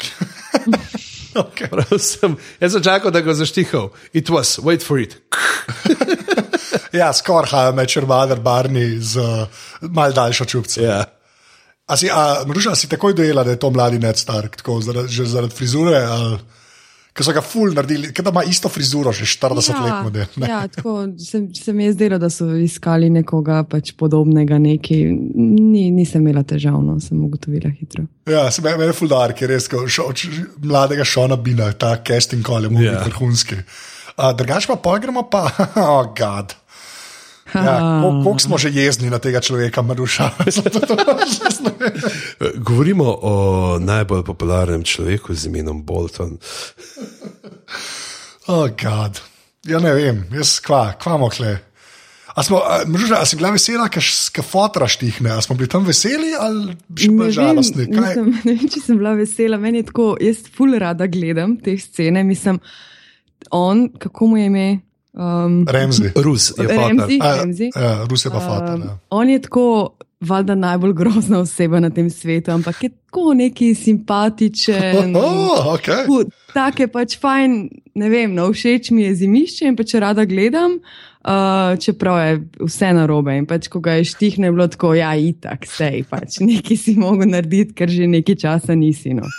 Okay. Prav Sem, jaz sem čakal, da ga zaštihal. It was, wait for it. Ja, skoraj haja mečer Mother Barney z uh, mal daljšo čupco. Ja. A si, a, Mruža, a si takoj dojela, da je to mladi Ned Stark, tako zaradi, že zaradi frizure, ali ker so ga ful naredili, ker da ima isto frizuro, že 40 let model. ne? ja, tako se, se mi je zdelo, da so iskali nekoga pač podobnega, neki. Ni, nisem imela težav, no, sem ugotovila hitro. Ja, se meni je ful dar, ker je res, ko šo, č, mladega Šona Bina, ta casting call je mu Ja. yeah. vrhunski. A, drugač pa pogremo pa, oh, god. Ja, koliko smo že jezni na tega človeka, Maruša? Govorimo o najbolj popularnem človeku z imenom Bolton. oh, god. Ja, ne vem, jaz kva, kva mokle. A, smo, a, Mruža, a si bila vesela, ker fotra štihne? A smo bili tam veseli ali še bolj žalostni? Kaj? nisem, ne vem, če sem bila vesela. Meni je tako, jaz ful rada gledam te scene. Mislim, on, kako mu je ime? Um, Remzi. Rus je. Remzi. A, Remzi. ja, Rus je pa fotor. Um, Ja. on je tako, valjda, najbolj grozna oseba na tem svetu, ampak je tako neki simpatičen. Oh, okay. Fu, Tak je pač fajn, ne vem, no, všeč mi je zimišče in pač rada gledam, uh, čeprav je vse narobe. In pač, ko ga je štihne, je bilo tako, ja, itak, sej, pač nekaj si mogel narediti, ker že nekaj časa nisi. No.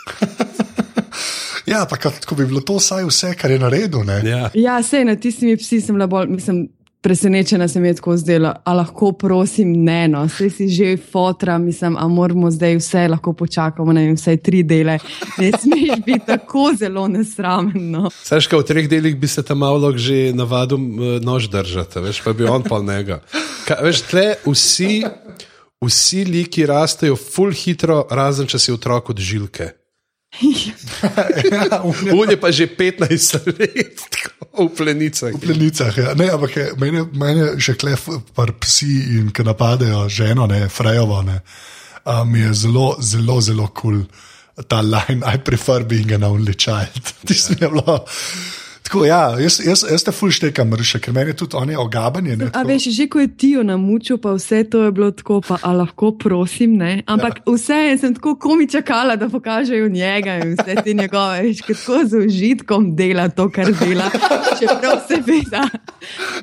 Ja, pa kako bi bilo to vsaj vse, kar je naredil. Ne? Ja. Ja, sej na tistimi psi sem bila bolj, mislim. Presenečena sem je tako zdela, a lahko prosim, ne, no, vse si že fotra, mislim, a moramo zdaj vse lahko počakamo, ne vem, vse tri dele. Ne smeš biti tako zelo nesramen. No. Saj, v treh delih bi se tam malo že navadil eh, nož držati, veš, pa bi on pa njega. Ka, veš, tle vsi, vsi liki rastejo full hitro, razen če si otrok od žilke. Ja, v On je pa že 15 let, v plenicah. plenicah. Ja. Ne, ampak je, mene, mene še klef, par psi in ki napadejo ženo, ne, Frejovo, ne, um, je zelo, zelo, zelo kul cool, ta line, I prefer being an only child. Tisto mi je bilo. Tako, ja, jaz, jaz, jaz te ful štekam, rše, ker meni je tudi on je ogabanje. Ne, A veš, že ko je Tijo namučil, pa vse to je bilo tako, pa a lahko prosim, ne. Ampak ja. vse sem tako komi čakala, da pokažejo njega in vse te njegove, veš, kot tako z užitkom dela to, kar dela. Čeprav seveda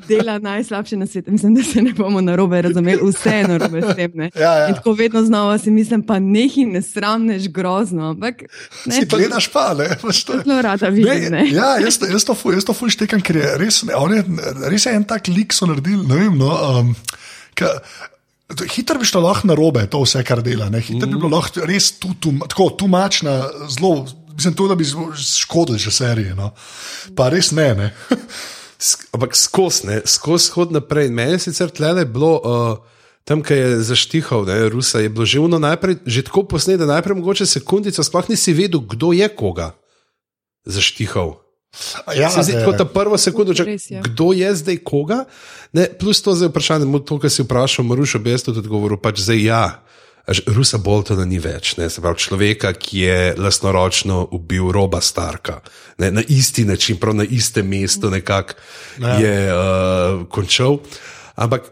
dela najslabše na svetu. Mislim, da se ne bomo narobe razumeli, vse je narobe s tem. Ne. Ja, ja. In tako vedno znova si mislim, pa nehi ne sramneš grozno, ampak ne. Si gledaš pa, ne, je- Zelo rada vidim, ne. Ja, jaz, jaz to ful, jaz to ful štekam, ker je res, on je, res je en tak lik, so naredili. Ne vem, no, um, ka, Hitro bi šlo lahko na robe, to vse, kar dela. Ne? Hitro mm. bi bilo lahko res tu, tu, tako tumačna, zelo, mislim, to, da bi škodili že serije. No? Pa res ne. ne? Ampak skozi, skozi hod naprej. Meni je sicer tle bilo. Uh, Tam, ki je zaštihal, ne, Rusa, je bilo že, najprej, že tako posneto, da najprej mogoče sekundico, sploh nisi vedel, kdo je koga zaštihal. Ja, se zdi kot ta prva sekunda, čak, kdo je zdaj koga. Ne, plus to zdaj vprašanje, to, kar si vprašal, Marušo, bi jaz tudi odgovoril, pač zdaj ja. Rusa Boltona ni več, ne, pravi, človeka, ki je lasnoročno ubil roba Starka, ne, na isti način, prav na istem mestu, nekako ja. je uh, končal. Ampak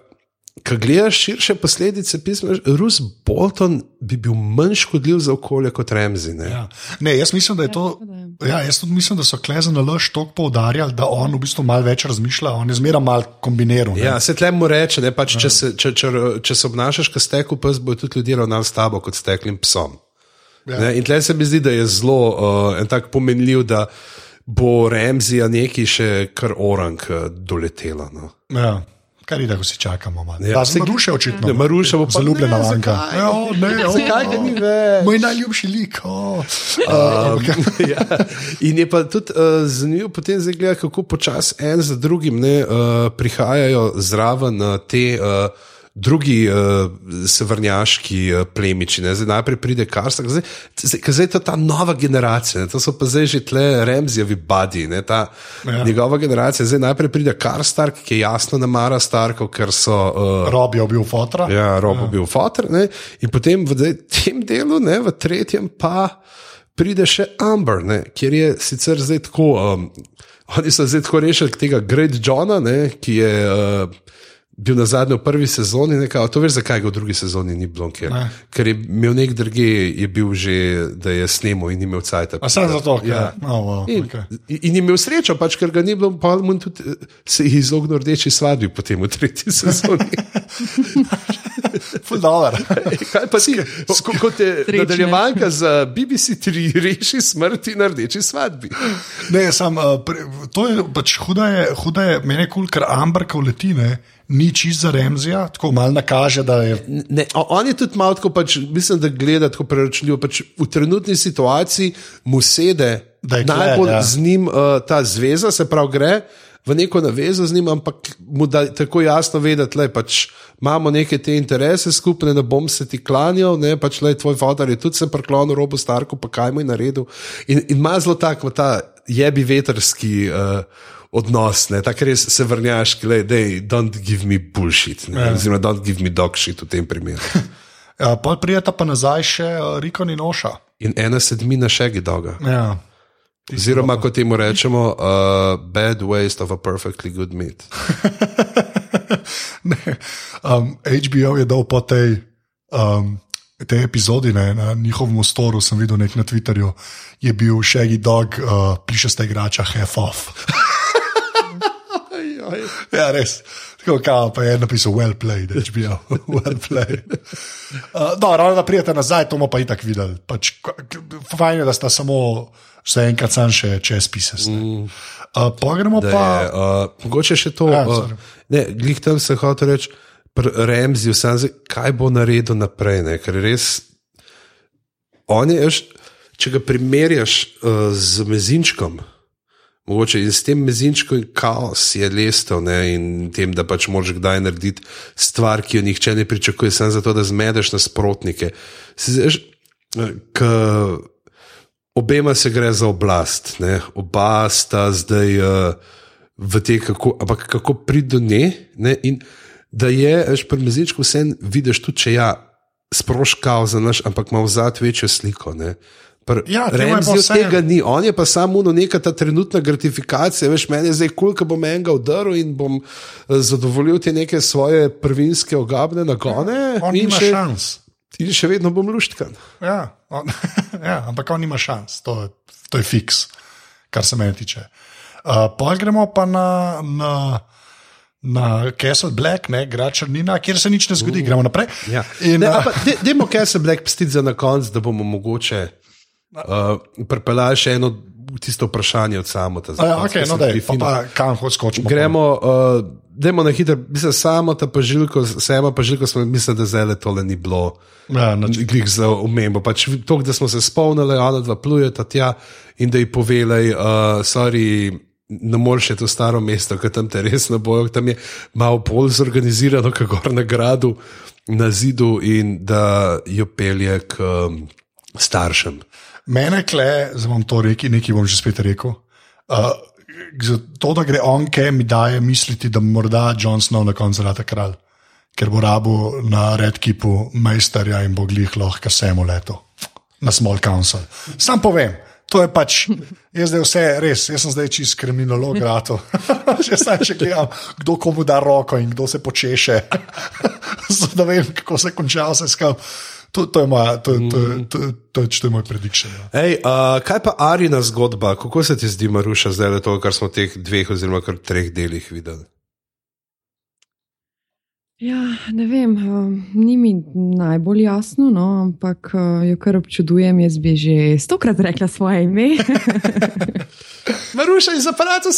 Ko gledaš širše posledice pisma, Rus Bolton bi bil manj škodljiv za okolje kot Remzi. Ne? Ja. Ne, jaz mislim, da je to. Ja, jaz tudi mislim, da so Klezen Lož toliko poudarjali, da on v bistvu malo več razmišlja, on je zmeraj malo kombiniral. Ja, se tle mu reče, ne, pač, če, se, če, če, če se obnašaš kot stekel pes, bo tudi ljudje ravnali s tabo kot steklim psom. Ja. In tle se mi zdi, da je zelo uh, en tak pomenljiv, da bo Remzi neki še kar orang uh, doletelo. No. Ja. Kar je, da si čakamo. Ja, se duše očitno. Ne, Maruša bo zaljubljena v Anka. Zakaj ga ni več? Moj najljubši lik. Oh. Um, ja. In je pa tudi uh, zanimivo potem zagledati, kako počasi en za drugim ne, uh, prihajajo zraven uh, te. Uh, drugi uh, severnjaški uh, plemiči. Ne? Zdaj najprej pride Karstak, zdaj, zdaj, zdaj je to ta nova generacija, ne? to so pa zdaj že tle Remzijevi badi, ne? ta ja. njegova generacija. Zdaj najprej pride Karstak, ki je jasno namara Starkov, ker so. Uh, Rob je bil fotor. Ja, Rob je ja. bil fotor. In potem v zdaj, tem delu, ne? v tretjem pa. Pride še Amber, ne, kjer je sicer zdaj tako, um, oni so zdaj tako rešili tega Great Johna, ne, ki je uh, bil na zadnji v prvi sezoni, nekaj, to veš, zakaj ga v drugi sezoni ni bilo, ker, ne. ker je imel nek drugi, je bil že, da je snimil in imel cajt. A sem zato, ja. oh, wow, in, okay. in imel srečo, pač, ker ga ni bilo, pa tudi eh, se je izognil rdeči svadbi potem v tretji sezoni. Fuldober. Kaj pa si, kot je nadaljevanka za BBC 3, reši smrti na rdeči svadbi. Ne, sam, uh, pre, to je pač huda, je, huda je, meni je kul, cool, ker Amber, ko leti, ne ni čist za Remzija, tako malo nakaže. Je... Ne, on je tudi malo, pač, mislim, da gleda tako preračunljivo. Pač v trenutni situaciji mu sede, da je najbolj ja. z njim uh, ta zveza, se pravi, gre v neko navezo z njim, ampak mu da tako jasno vedeti, da pač imamo neke te interese skupne, da bom se ti klanjal, ne pač le tvoj vodar je tudi se priklonil robo Starku, pa kaj mu je naredil. In ima zelo tako ta jebi veterski. Uh, odnos, tako res se vrnjaš, da je don't give me bullshit, ja. oziroma don't give me dog shit v tem primeru. ja, pa prijeta pa nazaj še uh, Rikon in Oša. In ena sedmina še je doga. Ja. Oziroma, kot temu rečemo, uh, bad waste of a perfectly good meat. um, HBO je dal po tej. Um, Te epizode na njihovem storu sem videl nek na Twitterju, je bil še en dog, uh, piše ste igrača, half off. Ja, res. Tako kao, pa je napisal, well played, HBO, well played. Uh, no, ravno da prijete nazaj, to bomo pa i tak videli. Pač, fajn je, da sta samo še enkrat sam še čez pises. Mm. Uh, Pogremo pa. Uh, mogoče še to. Ja, uh, ne, glih tam se hoče reči, Remzi, kaj bo naredil naprej, ne? ker res. On je, če ga primerjaš uh, z mezinčkom. Mogoče in s tem mezinčkom in kaos je lestev in tem, da pač moraš kdaj narediti stvar, ki jo nihče ne pričakuje, samo zato, da zmedeš nasprotnike. Obema se gre za oblast, ne? oba sta zdaj uh, v te, kako, ampak kako priti do nje. Ne? In da je, veš, pri mezinčku vse vidiš, tudi če ja, sproškal za naš, ampak ima vzad večjo sliko. Ne? Ja, Remzi od tega ni, on je pa samo neka ta trenutna gratifikacija. Veš, meni je zdaj kul, cool, da bom enega udaril in bom eh, zadovoljil te neke svoje prvinske ogabne nagone. Ja, on ima še, šans. In še vedno bom luštkan. Ja, on, ja, ampak on ima šans, to, to je fiks, kar se meni tiče. Uh, pa gremo pa na. na Na Castle Black, ne, Gračarnina, kjer se nič ne zgodi, uh, gremo naprej. Ja. In, ne, uh, pa, de, demo Castle Black pustiti za na konec, da bomo mogoče Uh, Prepelaš še eno tisto vprašanje od samota. A Ja, okay, no, daj, pa, pa kam hoč skočimo? Gremo, uh, dajmo na hitro, mislim, samo ta pažilko, sema pažilko, smo, mislim, da zdaj le tole ni bilo. Ja, nič. Glih za omembo. Pač to, da smo se spomnili, ona dva plujeta tja in da ji povedali, uh, sorry. Ne moreš je to staro mesto, ki tam te res ne bojo, tam je malo bolj zorganizirano, kot gor na gradu, na zidu in da jo pelje k um, staršem. Mene kle, zdaj bom to rekel, nekaj bom že spet rekel. Uh, to, da gre on, kaj mi daje misliti, da morda Jon Snow na koncu rata kralj, ker bo rabu na redkipu majsterja in bo glih lahko semo leto na Small Council. Sam povem. To je pač, jaz zdaj vse res, jaz sem zdaj čist kriminolog, rato. Že sam še gledam, kdo komu da roko in kdo se počeše. Zato da vem, kako se konča vse skupaj. To, to je moja, to, to, to, to, to je moj prediction. Ja. Ej, uh, kaj pa Arina zgodba, kako se ti zdi, Maruša, zdaj le to, kar smo v teh dveh oziroma kar treh delih videli? Ja, ne vem, uh, ni mi najbolj jasno, no, ampak uh, jo kar občudujem. Jaz bi že stokrat rekla svoje ime. Maruša iz aparata.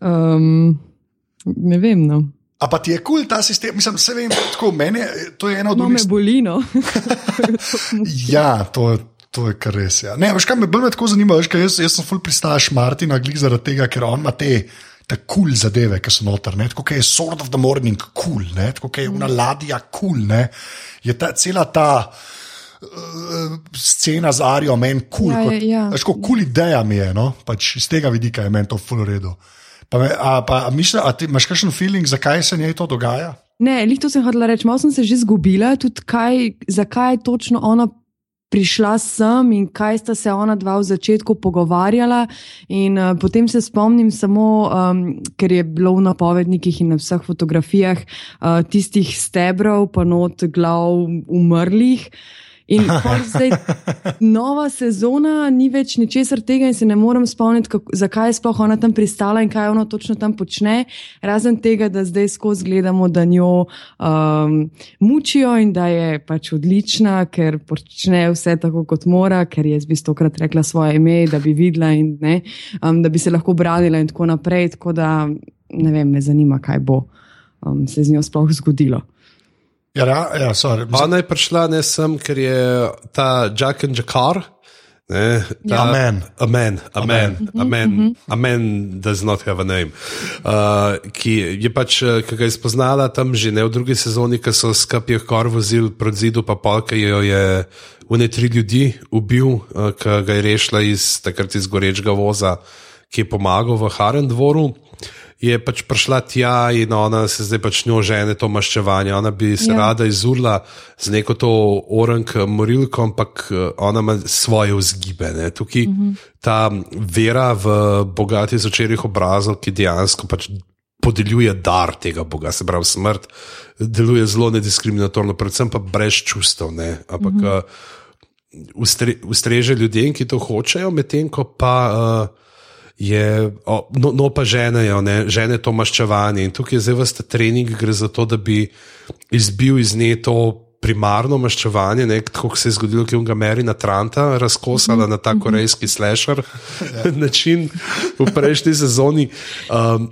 um, ne vem. No. A pa ti je kul cool ta sistem, mislim, vse vem, tako meni, to je eno od No, me boli. No. Ja, to, to je kar res. Ja. Ne, veš, kaj me bolj me tako zanima, veš, jaz, jaz sem full pristaš Martina Glik zaradi tega, ker on ima te. Te kul cool zadeve, ki so noter, ne? tako je Sword of the Morning kul, cool, tako je una ladja kul, cool, je ta cela ta uh, scena z Arijo meni kul, cool, ja, ja. kot kul cool ideja mi je, no? pač iz tega vidika je meni to full redo. Pa, me, a, pa a misliš, a ti imaš kakšen feeling, zakaj se njej to dogaja? Ne, lih to sem hodila reči. Malo sem se že zgubila, tudi kaj, zakaj je točno ona prišla sem in kaj sta se ona dva v začetku pogovarjala. In uh, potem se spomnim samo, um, ker je bilo v napovednikih in na vseh fotografijah uh, tistih stebrov, pa not glav umrlih. In zdaj nova sezona, ni več ničesar tega, in se ne morem spomniti, kako, zakaj je sploh ona tam pristala in kaj ona točno tam počne. Razen tega, da zdaj skozi gledamo, da njo um, mučijo in da je pač odlična, ker počne vse tako, kot mora, ker je jaz bi stokrat rekla svoje ime, da bi videla in ne, um, da bi se lahko branila in tako naprej. Tako da ne vem, me zanima, kaj bo um, se z njo sploh zgodilo. Ja, ja, ja sorry. Ona je prišla ne sem, ker je ta Jack and Jakar. Ne, ta, Amen. Amen, amen, amen, amen, does not have a name. Uh, ki je pač, eh, ki ga je spoznala tam že ne v drugi sezoni, ki so skupaj kor vozili proti zidu, pa pol, ki jo je v ne tri ljudi ubil, uh, ki ga je rešila iz takrat iz gorečega voza, ki je pomagal v Haren dvoru. Je pač prišla tja in ona se zdaj pač njo žene to maščevanje. Ona bi se Ja. rada izurla z neko to orang morilko, ampak eh, ona ima svoje vzgibe. Ne. Tukaj uh -huh. ta vera v bogati začerih obrazov, ki dejansko pač podeljuje dar tega Boga, se pravi smrt, deluje zelo nediskriminatorno, predvsem pa brez čustev. Ampak uh -huh. ustre, ustreže ljudem, ki to hočejo, medtem ko pa. Uh, Je, o, no, no, pa ženejo, ne, žene to maščevanje. In tukaj je zdaj vsta trening, gre za to, da bi izbil iz nje to primarno maščevanje, ne, tako kot se je zgodilo, ki je ga Merina Tranta razkosala na ta korejski slasher način v prejšnji sezoni. Um,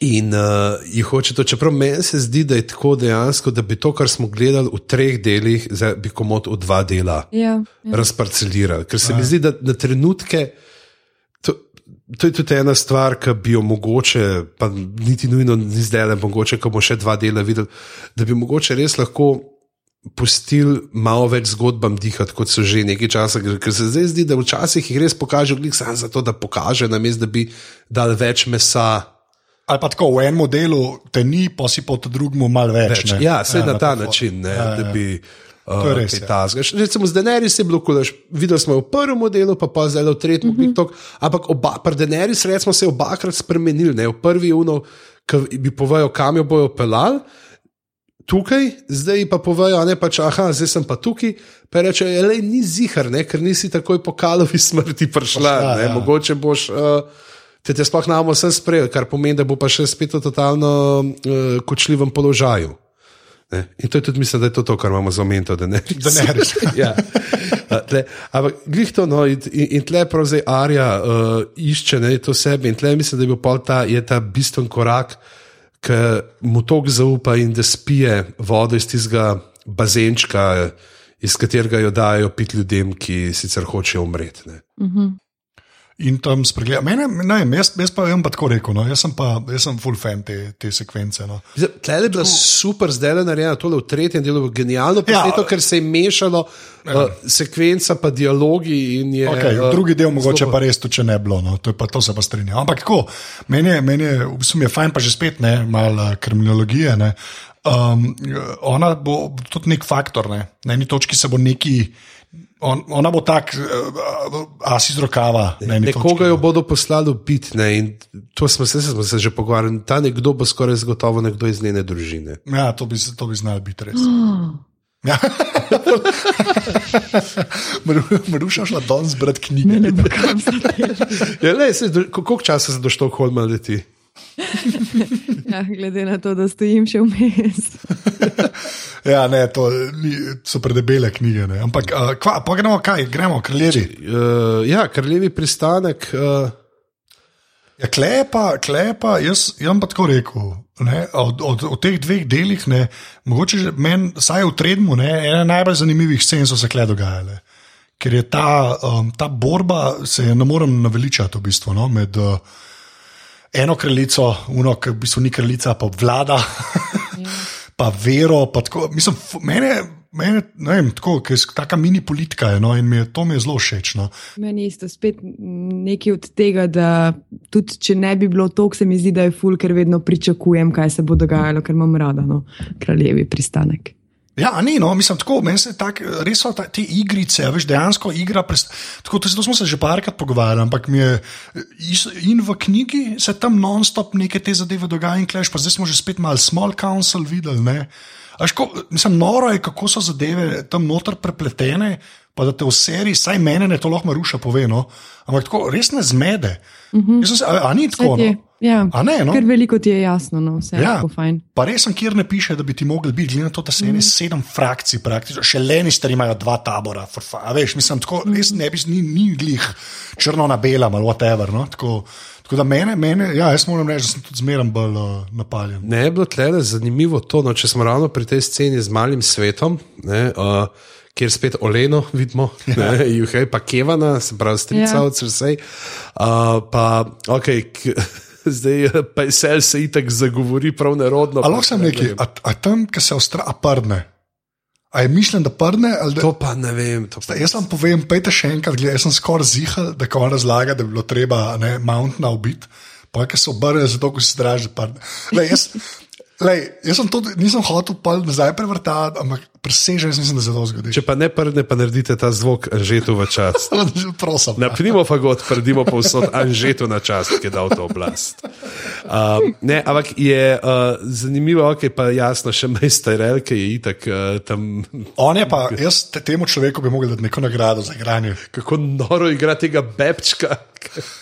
In uh, jih hoče to, čeprav meni se zdi, da je tako dejansko, da bi to, kar smo gledali v treh delih, zdaj bi komod v dva dela Ja, ja. razparcelirali. Ker se mi zdi, da na trenutke. To, To je tudi ena stvar, ki bi jo mogoče, pa niti nujno ni zdaj le mogoče, ko bomo še dva dela videli, da bi mogoče res lahko pustili malo več zgodbam dihati, kot so že nekaj časa. Ker se zdaj zdi, da včasih jih res pokaže, glik samo zato, da pokaže, namesto da bi dal več mesa. Ali pa tako v enem delu te ni, pa si po drugem malo več. Več. ne. Ja, vse na ta tako. način, ne, Ja, da ja. bi. To je res, Uh, ja. tazga. Recimo, z Denerys je bilo, kulaš, videli smo v prvem delu, pa pa zdaj v tretjem, uh Mhm. -huh. tok, ampak oba, pri Denerys smo se obakrat spremenili. Ne? V prvi uno, ki bi povedal, kam jo bojo pelali, tukaj, zdaj pa povejo, ne pač, ah, zdaj sem pa tukaj. Pa reče, le ni zihar, ne? ker nisi takoj po kalovi smrti prišla. Prišla, ne, ja. Mogoče boš. Uh, Te, te sploh nam vse sprejel, kar pomeni, da bo pa še spet v totalno uh, kočljivem položaju. Ne? In to je tudi, mislim, da je to, to kar imamo za omento, da ne Da ne res. ja. A, tle, ampak glih to, no, in, in in tle pravzaprav Arja uh, išče ne, to sebe, in tle mislim, da je bil pol ta, je ta bistven korak, ki mu tok zaupa in da spije vodo iz tistega bazenčka, iz katerega jo dajo pit ljudem, ki sicer hočejo umreti. ne. In tam spregleda. Mene, ne, vem, jaz, jaz pa vem pa tako rekel, no. jaz sem pa jaz sem full fan te, te sekvence. No. Tle je bila super zdaj narejena, tole v tretjem delu, genialno Ja. posneto, ker se je mešalo uh, sekvenca, pa dialogi. in Je, Okay, eh, drugi del mogoče zelo- pa res, tudi če ne bilo, no, to, je pa, to se pa strinjam. Ampak tako, meni je, meni je, v bistvu mi je fajn, pa že spet ne, malo eh, kriminologije. Ne. Um, ona bo tudi nek faktor, ne. na eni točki se bo neki. On, ona bo tak, uh, as iz rokava. eni Nekoga točki, jo bodo poslali biti, ne, in to smo se, smo se že pogovarjali. Ta nekdo bo skoraj zagotovo nekdo iz njene družine. Ja, to bi, to bi znal biti res. Oh, Ja. Maru- Maruša šla danes brati knjige. ne, ne zadel. Ja, koliko časa se do Štokholma leti? Ja, glede na to, da stojim še vmes. Ja, ne, to ni, so predebele knjige. Ne. Ampak, uh, kva, pa gremo kaj, gremo, kraljevi. Uh, ja, kraljevi pristanek. Uh, Ja, klepa, klepa, jaz, jaz pa tako rekel. Ne, od, od, od teh dveh delih, ne, mogoče meni, saj v Tredmu, ne, ena najbolj zanimivih scen so se kle dogajale. Ker je ta, um, ta borba, se je ne morem naveličati v bistvu, no, med uh, eno kraljico, uno, ki v bistvu ni kraljica, pa obvlada, pa vero. Pa tako, mislim, mene, mene, ne vem, tako, ker je taka mini politika, je, no, in mi je, to mi je zelo všeč. No. Meni je isto spet nekaj od tega, da tudi če ne bi bilo to, se mi zdi, da je ful, ker vedno pričakujem, kaj se bo dogajalo, ker imam rada, no, kraljevi pristanek. Ja, ni, no, mislim, tako, meni se tak, res so ta, te igrice, veš, dejansko igra. Prest, tako, to, to smo se že parkrat pogovarjali, ampak mi je in v knjigi se tam non-stop neke te zadeve dogajajo, in kleš, pa zdaj smo že spet malo small council videli. Ne? A veš, ko, mislim, noro je, kako so zadeve tam noter prepletene, pa da te v seriji, saj mene ne to lahko maruša pove, no, ampak tako res ne zmede. Uh -huh. sem se, a, a ni tako? No? Ja, A ne, no? Ker veliko ti je jasno, no, vse je Ja. tako fajn. Pa res sem, kjer ne piše, da bi ti mogli biti, glede na to, da se ene Mhm. sedem frakcij, praktično, še lenister imajo dva tabora. fa- A veš, mislim, tako Mhm. res ne bi, ni, ni glih črno na belem ali whatever. No? Tako, tako da mene, mene, ja, jaz moram reči, da sem tudi zmeren bolj uh, napaljen. Ne je bilo tle zanimivo to, no, če smo ravno pri tej sceni z malim svetom, ne, uh, kjer spet Oleno vidimo, ne, Juhej pa Kevana, se pravi strica Ja. od srca. Uh, pa ok, zdaj eh, pa se itak zagovori prav nerodno. Ali lahko sem neki, a, a tam, ki se ostra, a prdne. A je mišljen, da prdne? ali Da, To pa ne vem. Pa, jaz vam povem, pejte še enkrat, gled, jaz sem skoraj zihal, da ko on razlaga, da bi bilo treba ne, Mountna ubiti, pa ki se obrne, zato ko se straži, da prdne. Lej, jaz, lej, jaz sem to, nisem hotel pa nazaj prevrtati, ampak presežen sem, da se to zgodi. če pa ne prdne, pa naredite ta zvok Anžetu v čas. Prosim. Na pnimo fagot prdimo povsod Anžetu na čas, ki je dal to oblast. Um, ne, ampak je uh, zanimivo, ok, pa jasno, še majsterel, ki je itak uh, tam. On je pa, jaz te, temu človeku bi mogel dati neko nagrado za igranje, Kako noro igra tega bebčka.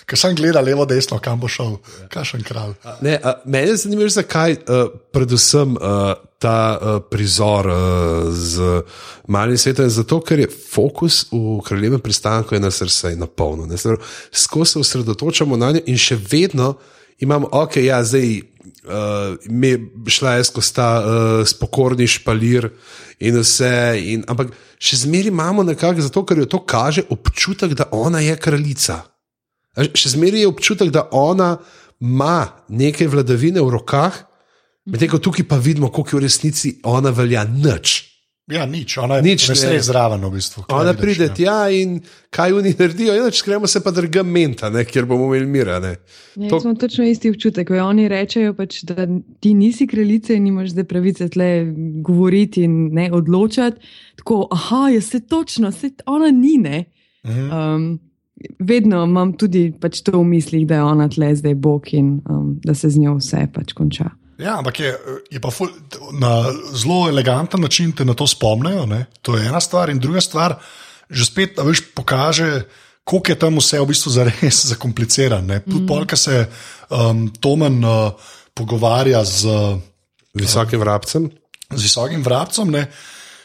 ker sem gledal levo, desno, kam bo šel, kašen kralj. Ne, a, mene je zanimivo, zakaj uh, predvsem uh, ta uh, prizor uh, z malim svetom. Zato, ker je fokus v kraljevem pristanku na srce na polno. ne. Se osredotočamo na njo in še vedno imamo, ok, ja, zdaj. Uh, me šla je skozi ta uh, spokorni špalir in vse, in, ampak še zmeraj imamo nekako, zato ker jo to kaže, občutek, da ona je kraljica. Še zmeraj je občutek, da ona ima nekaj vladavine v rokah, medtem ko tukaj pa vidimo, koliko je v resnici ona velja nič. Ja, nič, ona je Nič, ne. res zraven v bistvu. kaj Ona vidiš, pride ja. tja in kaj oni naredijo, inače gremo se pa drugam menta, ne, kjer bomo imeli mira. Ne. Ja, To-. Smo točno isti občutek, ko oni rečejo, pač, da ti nisi kraljica in nimaš zdaj pravice tle govoriti in ne odločati. Tako, aha, ja, se točno, se ona ni. Ne? Mhm. Um, vedno imam tudi pač to v mislih, da je ona tle zdaj bog in um, da se z njo vse pač konča. Ja, ampak je, je pa ful, na zelo eleganten način te na to spomnijo. Ne? To je ena stvar, in druga stvar, že spet a veš, pokaže, koliko je tam vse v bistvu zares zakomplicirano. Tudi mm. polka se um, Tomen uh, pogovarja z. Visokim vrabcem. z visokim vrabcem. Ne,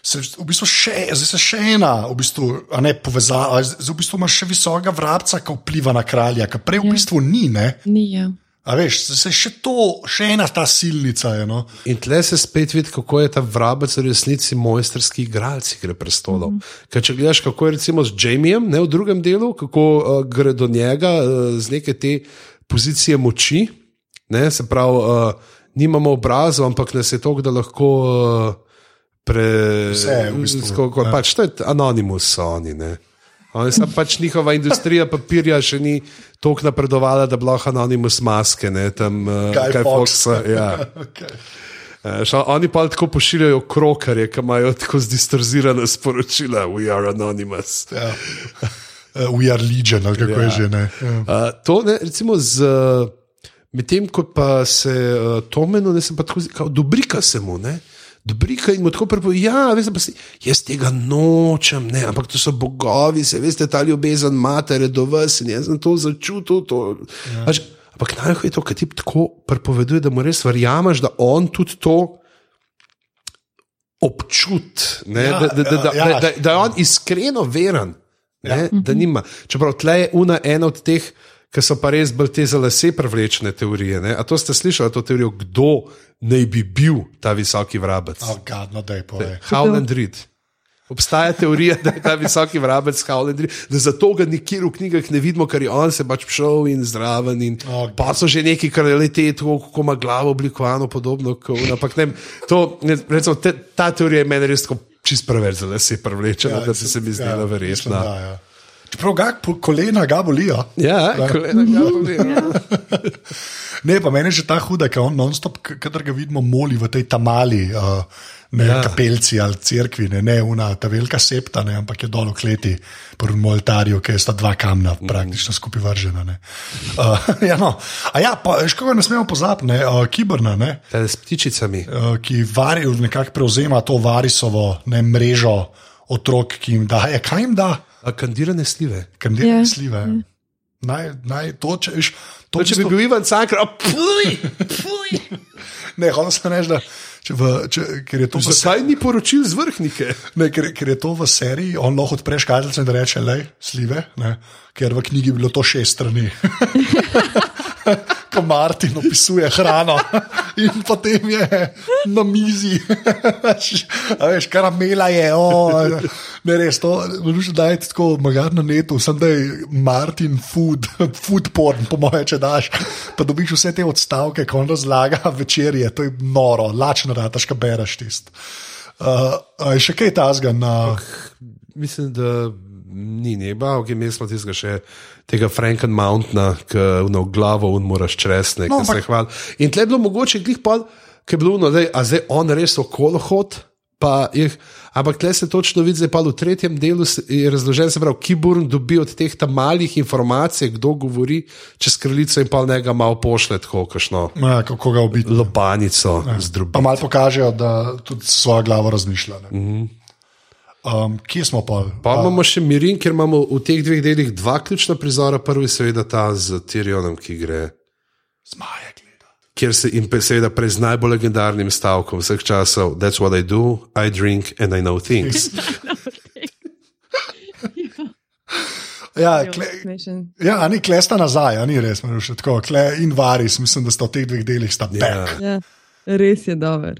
Se v bistvu še, zdaj se še ena, v bistvu, a ne povezava, zdaj v bistvu imaš še visokega vrabca, ki vpliva na kralja, ki prej v bistvu ni. Ne? Ni, ja. A veš, se še to, še ena ta silnica je. No? In tle se spet vidi, kako je ta vrabec v resnici mojsterski igralec igre prestolov. Mm -hmm. Ker če gledaš, kako je recimo z Jamiem ne, v drugem delu, kako uh, gre do njega uh, z neke te pozicije moči, ne, se pravi, uh, nimamo obrazov, ampak nas je to, da lahko. Uh, Pre, Vse, v bistvu, skoko, ja. pač, to je anonimus, so oni. Ne. Oni so pač njihova industrija papirja še ni tako napredovala, da bi lahko anonimus maske, ne, tam uh, Fawkes. Fawkesa, ja. Okay. Ša, oni pa tako pošiljajo krokarje, ki imajo tako zdistorzirane sporočila, we are anonymous. Ja. Uh, we are legion, ali kako ja. je že. Ne? Ja. Uh, to ne, recimo z. Uh, Medtem ko pa se uh, to meni, ne se pa tako kot dobrika se mu, ne. Dobrika in mu tako prepoveduje, ja, veste, si, jaz tega nočem, ne, ampak to so bogovi, se veste, ta ljubezen matere do vas in jaz sem to začutil. To. Ja. Pač, ampak najhuje je to, kar ti tako prepoveduje, da mu res verjameš, da on tudi to občut, ne, Ja, da, da, da, da, ja, da, da, da je on iskreno veren. Ne, ja. Da nima. Čeprav tle je una ena od teh, ki so pa res bolj te za lase privlečene teorije. Ne? A to ste slišali, to teorijo, kdo naj bi bil ta visoki vrabec? Oh, God, no, daj. Howland Reed. Obstaja teorija, da je ta visoki vrabec Howland Reed, da zato ga nikjer v knjigah ne vidimo, ker je on se pač šel in zraven. In Oh, pa so že neki kralite, tako kako ima glavo oblikovano, podobno kot on. Ampak ne, to, ne, recimo, te, ta teorija je meni res tako čist preveč, da se je privlečena, ja, da se, se mi zdela ja, verjetna. Da, ja. Čeprav ga po- kolena ga bolijo. Ja, kolena glavo. Ne, pa meni je že ta huda, ker on non-stop, kadar ga vidimo, moli v tej tamali, uh, ne Ja. ja. kapelci ali cerkvi, ne, ne una, ta velika septa, ne, ampak je dol v kleti, pri Moltarju, ki sta dva kamna praktično skupaj vržena. ne. Uh, ja, no. A ja, pa še koga ne smemo pozabiti, ne, uh, kiberna, ne, s ptičicami. uh, ki vari, nekako prevzema to varisovo ne, mrežo otrok, ki jim daje. Kaj jim da? A kandirane slive. Kandidirane Ja. slive. Naj, naj, to, če, viš, to, To, če bi bil Ivan Cankar, puj, puj. Ne, hočem se reči, da če v, če, ker je to v, se- Zakaj ni poročil z vrhnike? ne, ker, ker je to v seriji, on lahko odpre škatlice in da reče, le, slive, ne, ker v knjigi je bilo to šest strani. Ko Martin opisuje hrano in potem je na mizi, a veš, karamela je, o, ne res, to lahko dajete tako magar na netu, sem da je Martin food, food porn, po moje, če daš, pa dobiš vse te odstavke, ko on razlaga večerje, to je noro, lačno rataš, kaj bereš tist. Uh, je še kaj tazga na. Mislim, da ni neba, ok, imeli smo tistega še tega Franken Mountaina, ki v glavo un moraš čresne, No, no, se hvali. In tle je bilo mogoče glih pa, ki je bilo, no, dej, a zdaj on res okolo hod. Pa jih, ampak tle se točno vidi, da je pa v tretjem delu razložen, se pravi, Kiburn dobi od teh tam malih informacij, kdo govori čez kraljico in pa njega malo pošle, tako kašno Ja, kako ga ubiti. lobanico Pa zdrobi. malo pokažejo, da tudi svojo glavo razmišlja. ne. Um, kje smo pa? Pa imamo še Mirin, ker imamo v teh dveh delih dva ključna prizora. Prvi, seveda, ta z Tyrionom, ki gre, Zmaje gleda. kjer se in seveda prej z najbolj legendarnim stavkom vseh časov: That's what I do, I drink and I know things. Ja, kle, Smešen. ja, ni klesta nazaj, ni res, Maruša, tako. Kle in varis, mislim, da sta v teh dveh delih sta Ja. back. Ja, res je dober.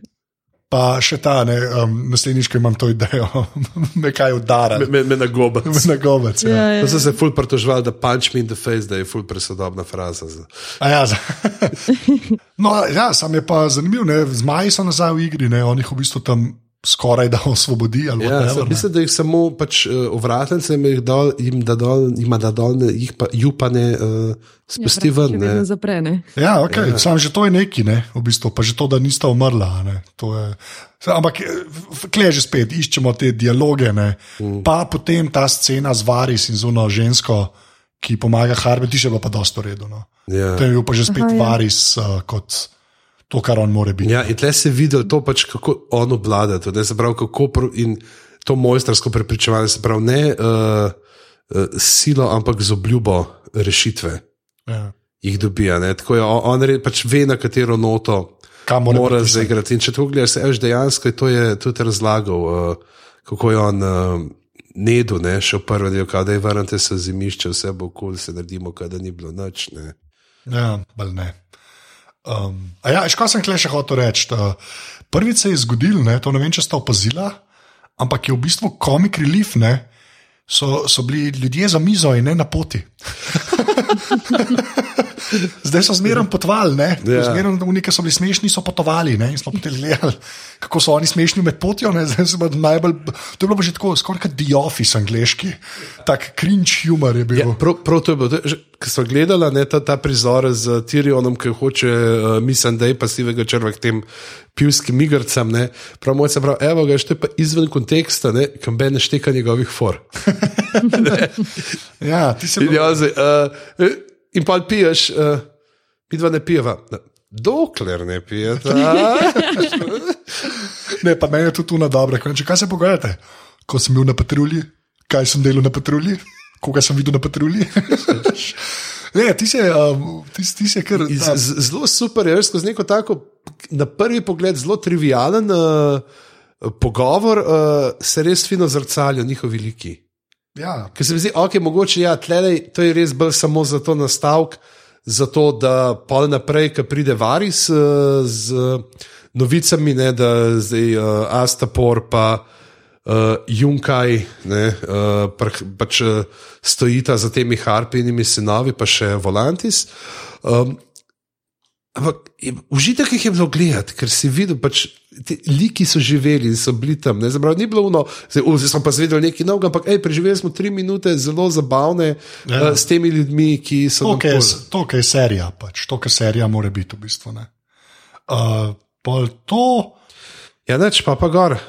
Pa še ta, ne, um, naslednjič, ko imam to idejo, me kaj udara. Me, me, me na gobac. Na gobec. Ja. Ja, To ja. so se ful pritožvali, da punch me in the face, da je ful presodobna fraza. za- A Ja, no, ja, sam je pa zanimiv, ne, zmaji so nazaj v igri, ne, on jih v bistvu tam skoraj da osvobodi. ali Ja, whatever, ne. mislim, da jih samo pač, uh, ovratence jim dol, jim da dol, jima da dol, ne, jih pa ju pa ne uh, spusti Ja, ven. Ne. vedno zaprene. Ja, okay. ja. Sam že to je neki, ne, v bistvu, pa že to, da nista umrla. a Ne, to je, ampak klej že spet, iščemo te dialoge. Ne, mm. Pa potem ta scena z Varis in zuno žensko, ki pomaga Harbi, ti še bilo pa dosto redo. No. Ja. To je bil pa že spet Aha, ja. Varis uh, kot to, kar on more biti. Ja, in tle se je videl to, pač, kako on obvlada to, ne, se pravi, kako in to mojstrsko prepričevanje, se pravi, ne uh, uh, silo, ampak z obljubo rešitve Ja. jih dobija. Ne. Tako je, on, on re, pač ve, na katero noto Kam mora mora zaigrati. In če to gledaš, veš, dejansko je to je tudi razlagal, uh, kako je on uh, nedu, ne, še v prvi del, kaj da je vrnite se zimišče, vse bo kul, cool, se naredimo, da ni bilo noč. Ne. Ja, bolj ne. Um, a ja, škoda sem kle še hotel reči. Prvič se je zgodil, ne, to ne vem, če ste opazila, ampak je v bistvu komik relief, ne, so, so bili ljudje za mizo in ne na poti. Zdaj so zmeraj potovali, ne? Ja. zmeraj oni, ki so bili smešni, so potovali. Ne? In smo potem gledali, kako so oni smešni med potjo. ne. So Najbolj, to je bilo že tako, skoraj kot The Office angliški, tak cringe humor je bil. Ja, prav, prav to je bilo. Ko smo gledali ne, ta, ta prizor z Tyrionom, ki hoče, uh, mislim, da je pasivnega črva k tem pivskim igrcem. ne. Prav moj se pravi, evo ga, što je pa izven konteksta, kam be ne šteka njegovih for. Ja, ti si In, ja, zdaj, uh, in pa piješ, uh, mi dva ne pijeva. Dokler ne pijete. ne, pa meni je tudi tu na dobre. Če kaj se pogledate, ko sem bil na patrulji, kaj sem delal na patrulji, koga sem videl na patrulji. Ne, ti si, um, ti, ti si kar. Z- ta- z- Zelo super je, skozi neko tako, na prvi pogled, zelo trivialen uh, pogovor, uh, se res fino zrcalijo njihovi liki. Ja, Ker se mi zdi, ok, mogoče ja, tlele, to je res bolj samo za to nastavek, zato da pa naprej, ko pride Varis uh, z novicami, ne, da zdaj uh, Astapor pa uh, Junkaj ne, uh, pač uh, stojita za temi harpinimi sinovi, pa še Volantis. Um, Ampak užitek jih je bilo gledati, ker si videl, pač ti liki so živeli in so bili tam. Ne, Zabral, ni bilo uno, zdaj, o, zdaj smo pa zvedeli nekaj novega, ampak ej, preživeli smo tri minute zelo zabavne Ja. uh, s temi ljudmi, ki so to, pol- to, kar je serija, pač, to, kar serija mora biti v bistvu. ne. Uh, pol to. Ja, neč pa pa gor.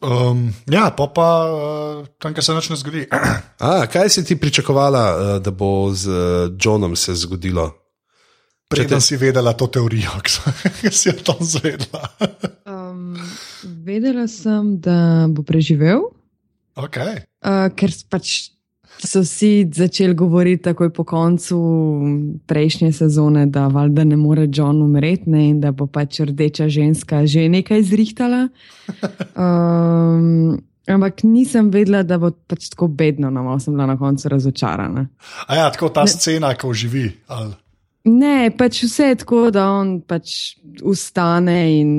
Um, ja, pa pa uh, tam, kjer se nič ne zgodi. A, kaj si ti pričakovala, uh, da bo z uh, Johnom se zgodilo? Preden te- si vedela to teorijo, ki si jo tam zvedla. Um, vedela sem, da bo preživel, okay. uh, ker pač so vsi začeli govoriti takoj po koncu prejšnje sezone, da valjda ne more John umreti ne, in da bo pač rdeča ženska že nekaj zrihtala. Um, ampak nisem vedela, da bo pač tako bedno, no, malo sem bila na koncu razočarana. A ja, tako ta ne. scena, ko živi. Ali. Ne, pač vse je tako, da on pač ustane in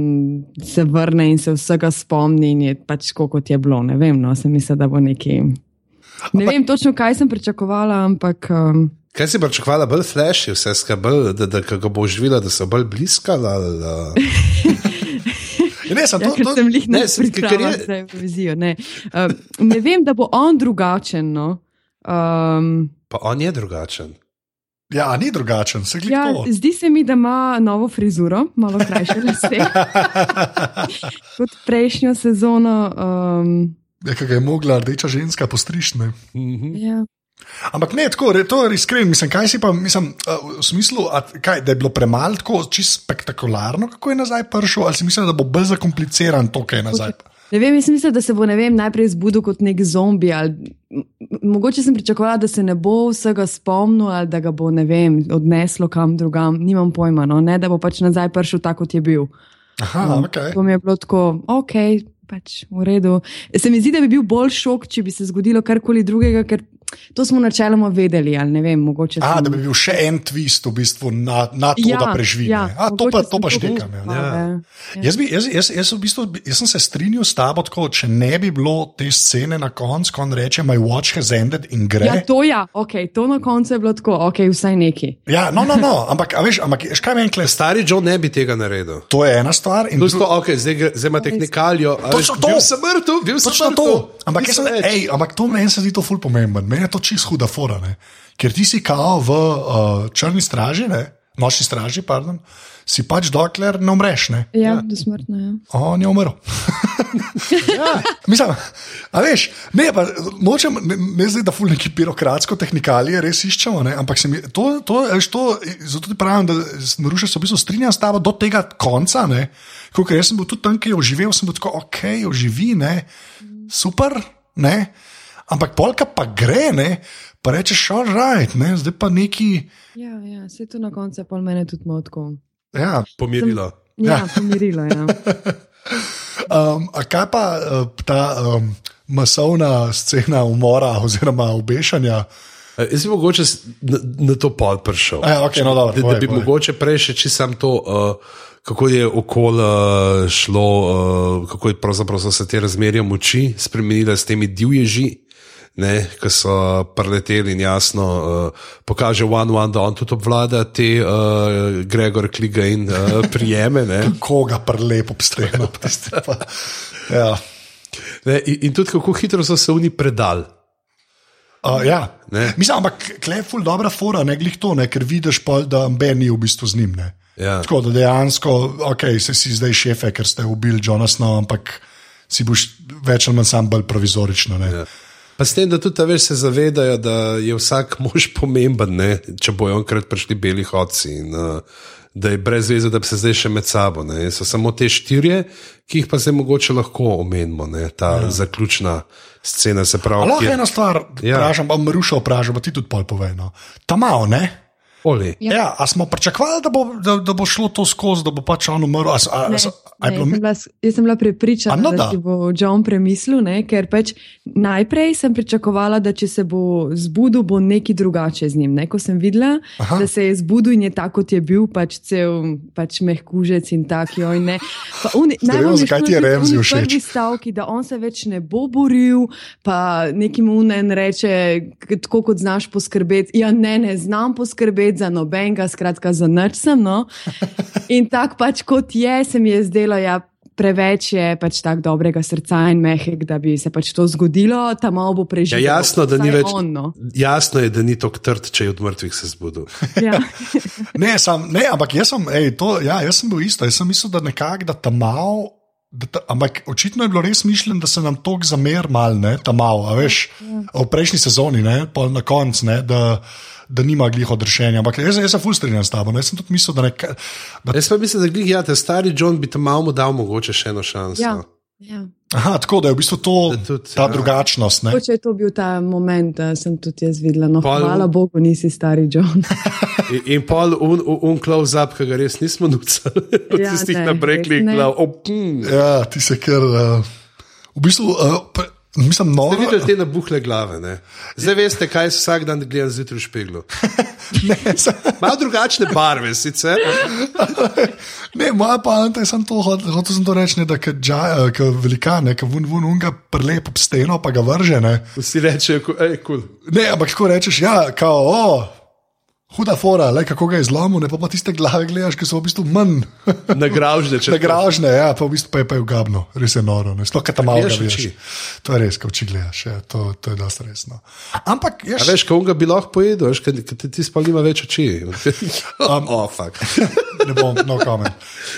se vrne in se vsega spomni, in je pač tako, kot je bilo. Ne vem, no, sem mislila, da bo neki. Ne Ampak- vem točno, kaj sem pričakovala, ampak um, Kaj si pričakovala, bolj flash, vse skrbel, da, da ko ga bo živela, da so bolj bliskala? ali, uh... Ne, sem ja, to, to, sem jih ne pripravila je- za Eurovizijo. Ne. Um, ne vem, da bo on drugačen. No. Um, Pa on je drugačen. Ja, ni drugačen, se gleda. ja, zdi se mi, da ima novo frizuro, malo krajše lase kot prejšnjo sezono. Um, Ja, ga je mogla rdeča ženska postrišne. Mhm. ja. Ampak ne, tako, re- to je iskren. Mislim, kaj si pa, mislim, uh, v smislu, a, kaj, da je bilo premalo tako čisto spektakularno, kako je nazaj prišel, ali si mislil, da bo bolj zakompliciran to, kaj je nazaj. Ne vem, jaz mislim, da se bo vem, najprej zbudil kot nek zombi. Ali, mogoče sem pričakovala, da se ne bo vsega spomnil ali da ga bo vem, odneslo kam drugam. Nimam pojma, no? ne, da bo pač nazaj prišel tako, kot je bil. Aha, ok. To mi je bilo tako, ok, pač v redu. Se mi zdi, da bi bil bolj šok, če bi se zgodilo karkoli drugega, ker to smo načeloma vedeli. Ali ne vem, mogoče. A, sem- da bi bil še en twist v bistvu na, na to, ja, da preživi. ja. A, to pa, to pa to štekam. Ja. pričakovala, ja. Jaz, bi, jaz, jaz, jaz, v bistvu, jaz sem se strinjal s tabo, tako, če ne bi bilo te scene na koncu, ko on reče: My watch has ended in gre. Ja, to ja, ok, to na koncu je bilo tako, ok, vsaj neki. Ja, no, no, no, ampak, a veš, ampak veš, kaj meni kle? Stari John ne bi tega naredil. To je ena stvar. in Plus to, okay, zdaj, zdaj ima tehnikaljo. a veš, Točno to. Bil sem mrtev, bil sem Točno mrtev. to. Ampak, jaz sem, ej, ampak to meni se zdi to ful pomemben, meni je to čist huda fora. Ne? Ker ti si kao v uh, črni straži, ne? nočni straži, pardon, si pač dokler ne umreš. Ne? Ja, ja. do smrtno. Ja. On je umrl. ja, mislim, a veš, ne, pa, nočem, ne, ne zdaj, da ful neki birokratsko tehnikalije res iščemo, ne, ampak se mi, to, to, veš, to, zato ti pravim, da Maruša se v bistvu strinjam s tabo do tega konca, ne, kot jaz sem bil tudi tam, ki je oživel, sem bil tako, ok, oživi, ne, super, ne, ampak polka pa gre, ne, pa rečeš, all right, ne, zdaj pa neki, Ja, ja, se to na koncu pol mene tudi motko. ja, Pomirilo. Ja, pomirilo je. Ja. Um, a kaj pa uh, ta um, masovna scena umora oziroma obešanja? Eh, Jaz bi mogoče na, na to pol prišel. Ja, okej, no, dobro, da, da povej, bi povej. mogoče prej še čisto to, uh, kako je okoli uh, šlo, uh, kako je pravzaprav so se te razmerja moči spremenile s temi divježi. Ne, ki so preleteli in jasno uh, kaže, one, one, da on tudi obvlada te uh, Gregor Kliga in uh, prijeme. Koga prelepo obstreno. ja. Ne, in, in tudi kako hitro so se oni predali. Uh, ja. Ne. Mislim, ampak klepul dobra fora, ne glih to, ne, ker vidiš, pol, da Ben ni v bistvu z njim. Ne. Ja. Tako da dejansko, ok, se si zdaj šefe, ker ste ubili Jonasna, ampak si boš več ali manj sam bolj provizorično. Ne. Ja. Pa s tem, da tudi ta veš, se zavedajo, da je vsak mož pomemben, ne? če bojo enkrat prišli beli hodci. In, uh, da je brez veze, da bi se zdaj še med sabo. Ne? So samo te štirje, ki jih pa zdaj mogoče lahko omenimo, ne? ta ja. zaključna scena. Pravi, Lahko kjer- eno stvar Ja. vprašam, pa Maruša vprašam, pa ti tudi pol povej. No. Ta malo, ne? Oli. Ja. Ja, a smo pričakovali, da bo, da, da bo šlo to skozi, da bo pač on umrl? A, a, Ne, a, ne, a, jaz, sem bila, jaz sem bila prepričana, no da. da si bo John premislil, ne, ker pač najprej sem pričakovala, da če se bo zbudil, bo nekaj drugače z njim. Ne. Ko sem videla, Aha. Da se je zbudil in je tako, kot je bil, pač cel pač mehkužec in tako. joj, ne. Najbolj mi je zakaj šlo ti je prvi stavki, da on se več ne bo boril, pa nekim unen reče, tako kot znaš poskrbeti. Ja, ne, ne znam poskrbeti za nobenega, skratka za nič sem. No. In tako pač kot je, se mi je zdelo, ja, preveč je pač tako dobrega srca in mehek, da bi se pač to zgodilo, ta malo bo Ja, preživel. jasno, da ni več. On, no. Jasno je, da ni tako trd, če je od mrtvih se zbudil. ja. ne, sam, ne, ampak jaz sem, ej, to, ja, jaz sem bil isto. Jaz sem mislil, da nekako, da ta mal. Da ta, ampak očitno je bilo res mišljeno, da se nam to zamer mal, ne, ta mal, a veš, v prejšnji sezoni, ne, pol na koncu, ne, da, da nima glih odrešenja. Ampak jaz, jaz sem full strinjam s tabo, ne, jaz sem tudi mislil, da neka, da Jaz pa mislim, da glih, ja, ta stari John bi tam malo dal mogoče še eno šanso. Ja. Ja. Aha, tako da je v bistvu to, tudi, ta ja. drugačnost. Ne? Mogoče je to bil ta moment, da sem tudi jaz videla. No, Pol- hvala Bogu, nisi stari John. In, in pol un, un, un close-up, ki ga res nismo nucali, od Ja, tistih ne, ne. glav. Oh, mm. Ja, ti se kar. Uh, v bistvu, uh, mislim, Ste noro. videli te nabuhle glave? Ne? Zdaj veste, kaj se vsak dan gleda zjutraj v špeglu. Malo drugačne barve sicer. ne, moja poanta je samo to, hot- hotel sem to reči, da je uh, velikan, ki vun, vun, unga prelep ob steno, pa ga vrže. Ne, Vsi rečejo, hej, kul. Cool. ne ampak ko rečeš, ja, kao, o, huda fora, le kako ga je zlomil, ne pa, pa tiste glave gledaš, ki so v bistvu manj Nagražne, če nagražne, ja, pa v bistvu pa je, pa je ugabno, res je noro. ne. Sploh, kaj tam malo Gledaš. To je res, ko oči gledaš, ja, to, to je dosti resno. Ampak, A ješ, veš, ko ga bi lahko pojedel, veš, ker ti, ti sploh nima več oči. um, oh, fuck. ne bom, no, kamen.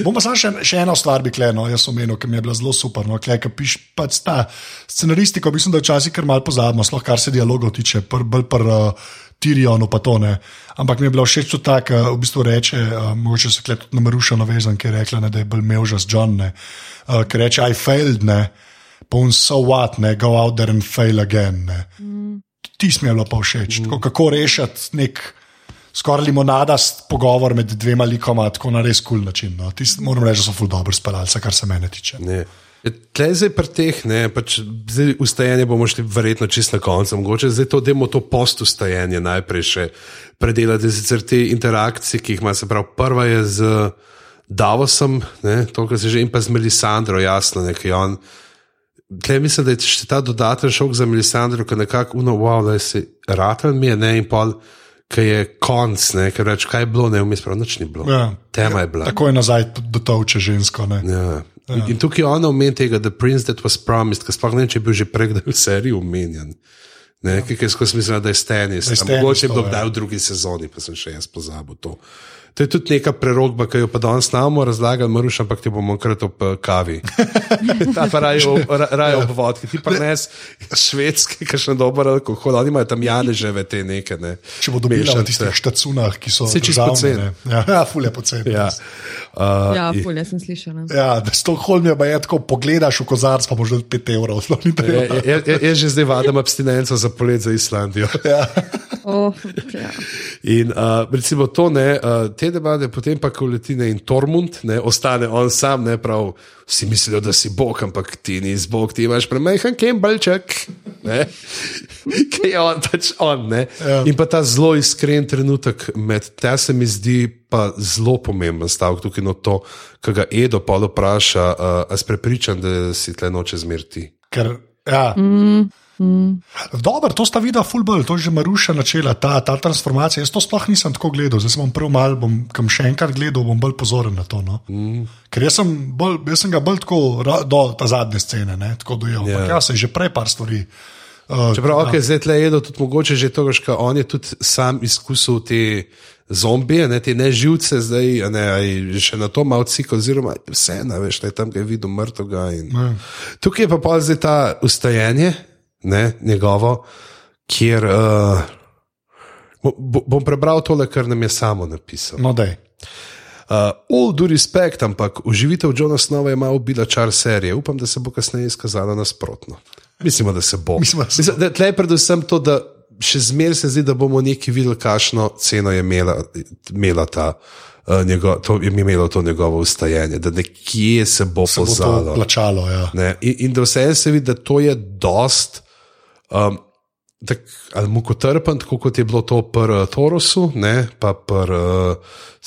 Bom pa samo še, še eno stvar bi kleno, jaz omenil, ki mi je bila zelo super. No, klej, ki piš pač ta scenaristiko, mislim, da včasih kar malo pozabimo, sploh kar se dialogov tiče, pr, bolj pr uh, Tirionu pa to ne. Ampak mi je bilo všeč tudi tako, v bistvu reče, uh, mogoče se klej tudi na Maruša navezan, ki je rekla, ne, da je bolj mevža z John, ne, uh, ki reče, I failed, ne, pa un so what, ne, go out there and fail again. Ne. Mm. Tis mi je bilo pa všeč, mm. tako, kako rešiti nek skoraj limonadast pogovor med dvema likoma, tako na res kul cool način. No. Tis, moram reči, da so ful dobro speljali, kar se mene tiče. Ne. Tle zdaj pri teh, ne, pač zdaj ustajanje bomo šli verjetno čist na koncu, mogoče zdaj to demo to postustajanje najprej še predelati, sicer te interakcije, ki jih ima, se pravi, prva je z Davosom, ne, to, kar se že in pa z Melisandro, jasno, nekaj on. Tle mislim, da je še ta dodaten šok za Melisandro, ki nekako uno, wow, da se ratal mi je, ne, in pol, ki je konc, ne, ker reč, kaj je bilo, ne, vmes prav nič ni bilo. Ja. Tema je bila. Tako je nazaj do tovče žensko. Ne. Ja. In, in tukaj je ona omen tega, The Prince That Was Promised, ki sploh ne vem, če je bil že prej v seriji omenjen. Ne, ja. Ki je skozi mislila, da je Stanis. Da je Stannis Mogoče je bilo to, ja. kdaj v drugi sezoni, pa sem še jaz pozabil to. To je tudi neka prerogba, ki jo pa danes znamo razlagati, Maruš, ampak ti bomo enkrat ob eh, kavi. Ta pa raje ob, ra- raje ob vodki. Ti pa nes švedske, ki še dober alkohol, oni imajo tam janeževe te neke. Ne. Če bo dobila v Mešanice. tistih štacunah, ki so Saj čisto poceni. ne. Ja, ja ful je poceni. Ja. Uh, Ja, jaz sem slišala. Ja, da Stokholm je pa je tako, pogledaš v kozarc, pa boš dal 5 evrov, Ja. Jaz ja, ja, že zdaj vadim abstinenco za polet za Islandijo. Ja. Oh, ja. In uh, recimo to ne, uh, te debate, potem pa ko leti in Tormund, ne, ostane on sam, ne prav. Vsi mislijo, da si Bog, ampak ti nisi Bog, ti imaš premehen kembalček, ki je on pač on. Ja. In pa ta zelo iskren trenutek med te se mi zdi pa zelo pomemben stavek tukaj, no to, kar ga Edo pa vpraša, uh, a si prepričan, da si tle noče zmerti. Ker, ja. mm. Mm. Dobro, to sta videla, fulbol, to je že Maruša načela, ta, ta transformacija. Jaz to sploh nisem tako gledal, zdaj sem prav mal, bom kam še enkrat gledal, bom bolj pozoren na to. No. Mm. Ker jaz sem, bolj, jaz sem ga bolj tako do ta zadnje scene, ne, tako dojel. Yeah. Ja, se je že prej par stvari. Uh, Čeprav, ok, zdaj tle jedo tudi mogoče že to, kar on je tudi sam izkusil te. Zombije, ne te neživce, zdaj ne, še na to malo cik, oziroma vse, ne veš, ne tam, ki je videl mrtvega. In... Tukaj je pa pa zdaj ta ustajanje, ne, njegovo, kjer uh, bom prebral tole, kar nam je samo napisal. No, uh, all due respect, ampak uživitev Johna Snova je malo bila čar serije. Upam, da se bo kasneje izkazala nasprotno. Mislimo, da se bo. Mislimo, da se bo. Tleh je predvsem to, da še zmeraj se zdi, da bomo neki videli, kakšno ceno je imela, imela ta. Uh, njego, to je imelo to njegovo ustajanje, da nekje se bo pozalo. Ja. In, in da vse se vidi, da to je dost Um, tak, ali mukotrpen, tako kot je bilo to pri uh, Torosu, ne, pa pri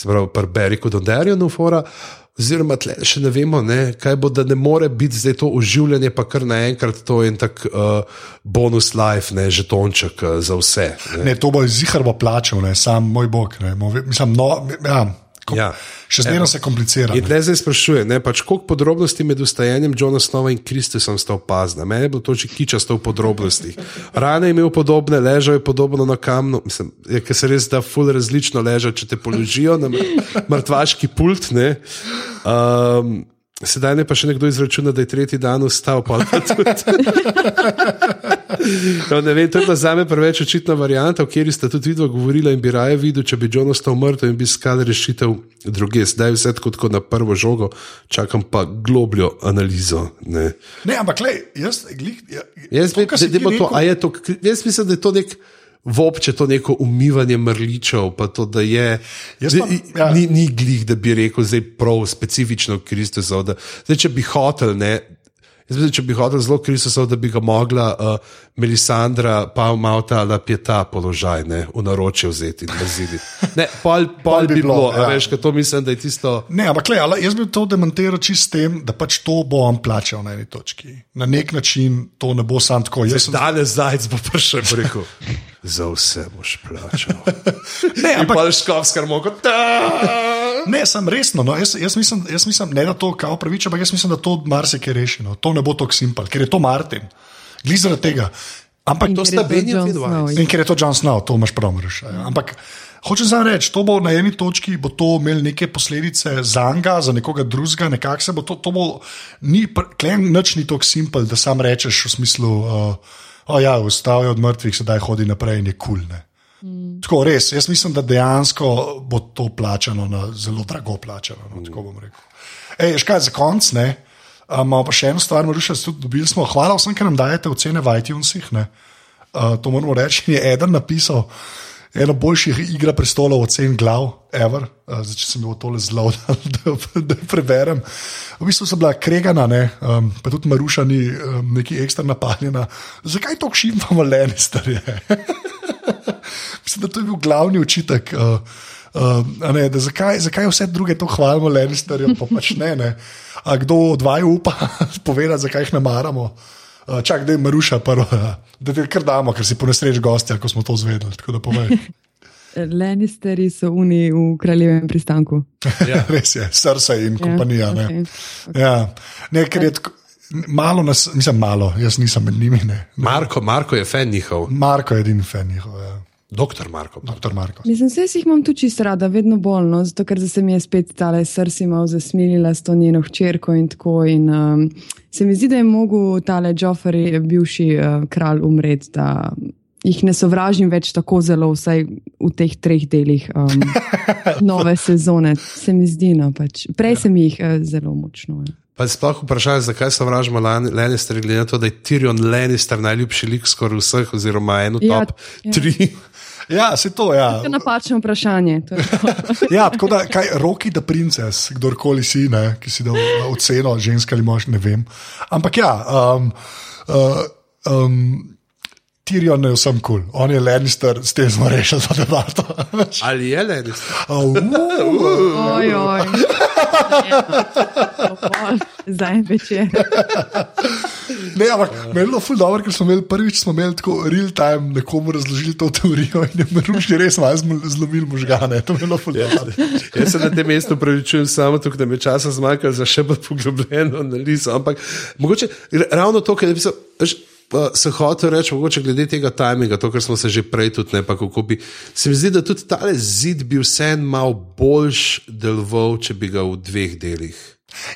uh, Beriku Donderju. Oziroma, tle, še ne vemo, ne, kaj bo, da ne more biti zdaj to oživljanje, pa kar naenkrat to je en tak uh, bonus life, ne, že tonček uh, za vse. Ne. Ne, to bo zihar bo plačal, ne, sam moj bog. Ne, mislim, no, ja. Ja. Še zmeraj se komplicira. In zdaj sprašuje, pač, koliko podrobnosti med ustajanjem Johna Snova in Kristusom sta opazna. Mene je bilo to že kičasto v podrobnostih. Rane je imel podobne, ležal je podobno na kamnu, mislim, je, ker se res da ful različno ležal, če te položijo na mrtvaški pult. Um, sedaj ne pa še nekdo izračuna, da je tretji dan ustal, pa tudi. No, ne vem, to je za me preveč očitna varianta, o kateri ste tudi vidno govorili in bi raje videl, če bi John ostal mrtev in bi iskal rešitev druge. Zdaj vse tako, tako na prvo žogo, čakam pa globljo analizo. Ne, ne ampak le, jaz, glih, ja, jaz, to, ve, de, to, to, jaz mislim, da je to nek. Vopče to neko umivanje mrličev, pa to, da je. Pa, ja. ni, ni glih, da bi rekel, da je prav specifično Kristus. Zdaj, če bi hotel, ne, Mislim, če bi hotel zelo kristal, da bi ga mogla uh, Melisandra, pa malo ta lapjeta položaj, ne, v naročje vzeti in razili. Ne, pol, pol, pol bi, bi bilo, ja. veš, to mislim, da je tisto. Ne, ampak le, jaz bi to demantiral čist s tem, da pač to bo on plačal na eni točki. Na nek način to ne bo sam tako. Jaz sem danes zajec, bo prišel rekel. Za vse boš plačal. ne, ampak ali škofskar mogo. ne, sem resno. No, jaz, jaz, mislim, jaz mislim, ne da to kao praviče, ampak jaz mislim, da to marsikaj reši. No. To ne bo tako simpel, ker je to Martin. Glede zaradi tega. Ampak to sta Benjamin Vidwise. In ker je to John Snow, to imaš prav, mrš. Ja. Ampak hočem zdaj reči, to bo na eni točki, bo to imel neke posledice za njega, za nekoga drugega, nekako se bo to, to bo, ni, klem, nič ni tako simpel, da sam rečeš v smislu. Uh, oh, ja, vstal je od mrtvih, sedaj hodi naprej in je kul. Cool, mm. Tako res, jaz mislim, da dejansko bo to plačano, na, zelo drago plačano. No, mm. Ej, škaj za konc, ne. Imamo pa še eno stvar, morda še dobili smo. Hvala vsem, ker nam dajete ocene v iTunesih. Uh, to moramo reči. Je eden napisal, ena boljših igra prestolov, ocen glav, ever, uh, če sem bil tole zelo, da, da preberem. V bistvu sem bila kregana, ne, um, pa tudi Maruša ni um, neki ekstra napaljena. Zakaj to kšimamo le, starje? Mislim, da to je bil glavni očitek. Uh, Uh, ne, zakaj, zakaj vse druge to hvalimo, le starje, pa pač ne. ne. Kdo od vaju upa povedati, zakaj jih ne maramo? Uh, Uh, čak, da je Maruša prva, da te kar damo, ker si po nesreči gostja, ko smo to zvedeli. Lannisteri so uni v kraljevem pristanku. Ja. Res je, srce in ja, kompanija. Ja, okay. ne. Ja. Ne, ker je tako. Malo nas, nisem malo, jaz nisem med njimi. Ne. Marko, Marko je fan njihov. Marko je edini fan njihov. Ja. Doktor Marko. Doktor Marko. Mislim, da jih imam tu čisto rada, vedno bolj, no, zato ker se mi je spet ta srce malo zasmilila s to njeno hčerko in tako. In, um, se mi zdi, da je mogel tale Joffrey, bivši uh, kralj, umreti, da jih ne sovražim več tako zelo, vsaj v teh treh delih um, nove sezone. Se mi zdi, no, pač. prej sem jih uh, zelo močno. Ja. Pa se sploh vprašanje, zakaj so vražili Lannister, glede na to, da je Tyrion Lannister najljubši lik skoraj vseh, oziroma eno ja, top ja. tri. Ja, se to, ja. To je napačno vprašanje. to je to. Ja, tako da, kaj, Roki the Princess, kdorkoli si, ne, ki si dal uh, oceno, ženska ali mož, ne vem. Ampak ja, um, uh, um, Tyrion je vsem kul, cool. on je Lannister, s tem smo rešili to debato. Ali je le res? Au, Oj, oj. Zdaj večer. ne, ampak meni je bilo ful dobro, ker smo imeli prvič smo imeli tako real time nekomu razložili to teorijo in je mruš res malo zlomil možgane. To je bilo ful dobro. Jaz se na tem mestu upravičujem samo to, da mi je časa zmanjkalo za še bolj poglobljeno analizo. Ampak mogoče ravno to, kar bi se. Pa Se hotel reči, mogoče glede tega tajminga, to, kar smo se že prej tudi ne, pa kako bi. Se mi zdi, da tudi ta zid bi vseeno mal boljš deloval, če bi ga v dveh delih.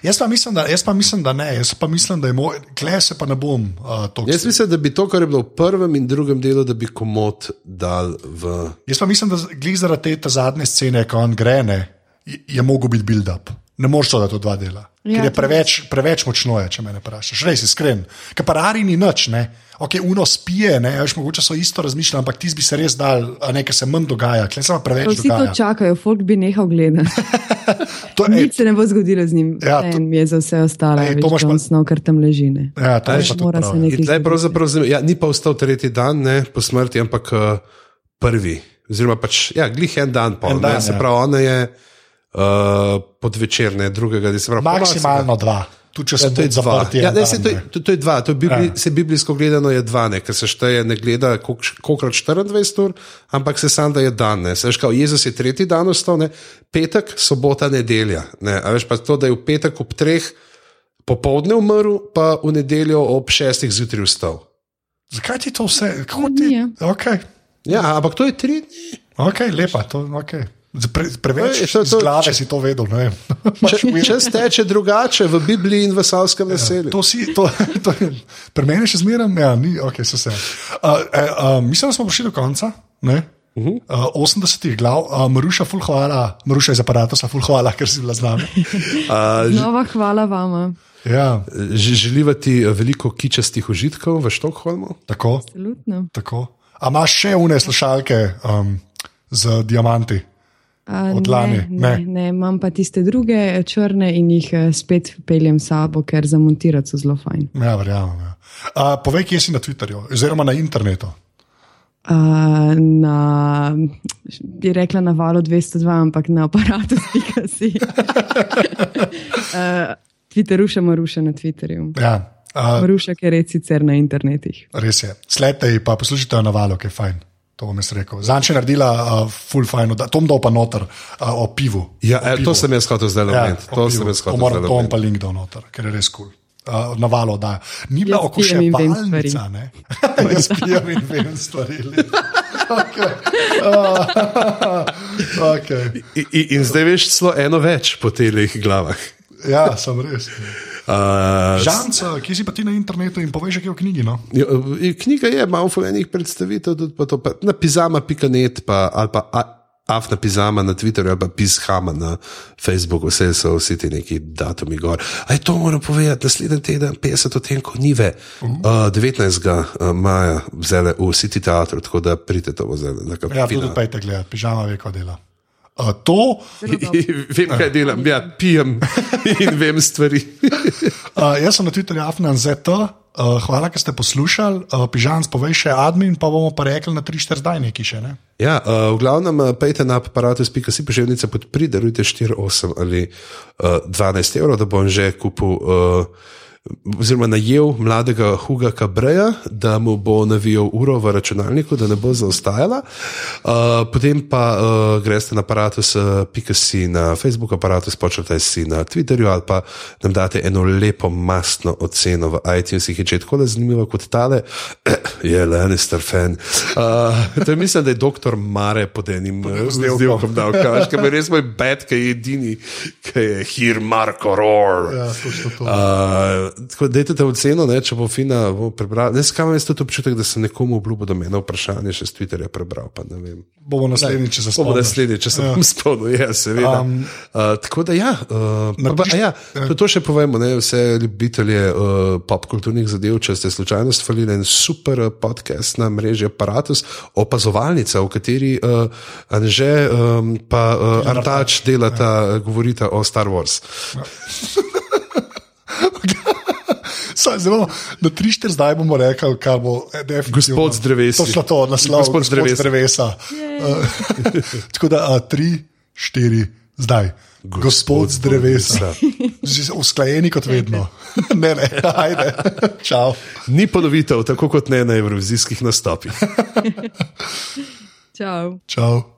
Jaz pa mislim, da, jaz pa mislim, da ne, jaz pa mislim, da je moj, kle se pa ne bom uh, to. Jaz mislim, da bi to, kar je bilo v prvem in drugem delu, da bi komod dal v. Jaz pa mislim, da glih zaradi te zadnje scene, ko on gre, ne, je, je mogel biti build-up. Ne moreš to dati v dva dela. Ja, Ker je to preveč, preveč močno, je, če me ne vprašaš. Res iskren. Ker parari ni nič, ne. Ok, uno spije, ne, veš, mogoče so isto razmišljali, ampak ti bi se res dal, a ne, ker se manj dogaja, ker se pa preveč Vsi to dogaja. čakajo, folk bi nehal gledati. To, ej, Nič se ne bo zgodilo z njim, Ja, to- to, je za vse ostale. Ej, to imaš pa- Snov, kar tam leži. Ne. ja, to je pa tudi Mora prav. se ja. nekaj ja, ni pa vstal tretji dan ne, po smrti, ampak uh, prvi. Oziroma, pač, ja, glih en dan, pol, En en dan, se ja. pravi, ona je uh, podvečer, ne drugega, da se pravi, Maksimalno dva. Tu, če Ja, je tudi zaprti. Ja, ne, se, to, je, to, to je dva. To je bibli, Ja. se biblijsko gledano je dva, ne, ker se šteje, ne gleda kolikrat 24 ur, ampak se sam da je dan. Ne. Se veš, kao, Jezus je tretji dan vstal, ne, petek, sobota, nedelja. Ne. A veš pa to, da je v petek ob treh popovdne umrl, pa v nedeljo ob šestih zjutraj vstal. Zakaj ti to vse? Kako ti? ja. Okay. Ja, ampak to je tri dni. ok, lepa. To, okay. Pre, preveč Ej, to- to- glave si to vedel. ne vem. Če, čas teče drugače v Bibliji in v Savskem naselju. To si, to, to je, pri meni še zmeraj, ja, ni, ok, so vse. Uh, eh, uh, mislim, da smo prišli do konca. Ne? Uh -huh. uh, 80 glav, uh, Maruša, ful hvala, Maruša iz aparata, ful hvala, ker si bila z nami. Uh, Nova hvala vama. Ja, Želiva ti veliko kičastih užitkov v Štokholmu. tako, Absolutno. tako. A imaš še une slušalke um, z diamanti? A, Od lani, Ne, ne. ne, ne, imam pa tiste druge eh, črne in jih eh, spet peljem sabo, ker za montirati so zelo fajn. Ja, verjamem. Ja. Uh, povej, kje si na Twitterju, oziroma na internetu. Uh, na, bi rekla na valu 202, ampak na aparatu stika si. uh, Twitteruša Maruša na Twitterju. Ja, uh, ker je sicer na internetih. res je. Sledite ji, pa poslušajte na valu, ki je fajn. To bom jaz rekel. Zanče naredila uh, full fajn, da tom dal pa noter uh, o pivu. Ja, o e, to sem jaz hotel zdaj Ja, omeniti. o to pivu. sem jaz To hotel moram zdaj to bom pa link dal noter, ker je res kul. Cool. Uh, na valu, da. Ni bila in vem okuševalnica, ne? Jaz pijem in vem stvari. okay. uh, okay. In, in, zdaj veš celo eno več po teh glavah. Ja, sem res. Uh, Žanc, kje si pa ti na internetu in poveš, kaj je v knjigi? No? Ja, e, Knjiga je, imamo fulejnih predstavitev, tudi pa to, pa, na pizama.net pa, ali pa a- afna pizama na Twitterju ali pa pizhama na Facebooku, vse so vsi ti neki datumi gor. A je to moram povedati, naslednji teden, 50 odtenkov nive, uh, 19. uh, maja vzele v City Theatre, tako da pridete to vzele. Ja, tudi pejte gledati, pižama ve, kaj dela. Uh, to, Vem, kaj delam, ja, pijem in vem stvari. uh, jaz sem na Twitterju Afnan ZT, uh, hvala, ker ste poslušali. Uh, Pižam, povej še admin, pa bomo pa rekli na 3-4 zdaj neki še. Ne? Ja, uh, v glavnem, uh, pejte na aparatus.si pošiljnice podpri, darujte 4, 8 ali uh, 12 evrov, da bom že kupil. Uh, Oziroma, najel mladega Huga Cabreja, da mu bo navijal uro v računalniku, da ne bo zaostajala. Uh, potem pa uh, greste na aparatus.si na Facebook, aparatus počrtaj si na Twitterju ali pa nam date eno lepo mastno oceno v iTunesih. In če je tako zanimivo kot tale, je Lannister fan. Uh, to je mislim, da je doktor Mare pod enim uh, vzdelkom dal, kaš, ker je res moj bed, ki je edini, ki je here Marko Roar. Ja. Uh, tako da dajte oceno, ne, če bo fina, bo prebral. Ne, skam jaz tudi občutek, da sem nekomu obljubil, da me eno vprašanje še z Twitterja prebral. Bomo naslednjič, če se Bomo spomnimo. naslednji, če se bom spomnil, ja, seveda. Um, uh, tako da, ja, uh, pa, a ja to, to še povemo, ne, vse ljubitelje uh, popkulturnih zadev, če ste slučajno stvarili en super podcast na mreži Apparatus, opazovalnica, v kateri uh, Anže um, pa uh, Artač delata, ja. govorita o Star Wars. Saj, zelo, na 3-4 zdaj bomo rekli, kar bo definitivno. Gospod z drevesi. To je to, naslov. Gospod z drevesa. Uh, tako da 3, 4, zdaj. Gospod, Gospod z drevesa. Že Usklajeni kot vedno. ne, ne, ajde. Čau. Ni ponovitev, tako kot ne na evrovizijskih nastopih. Čau. Čau.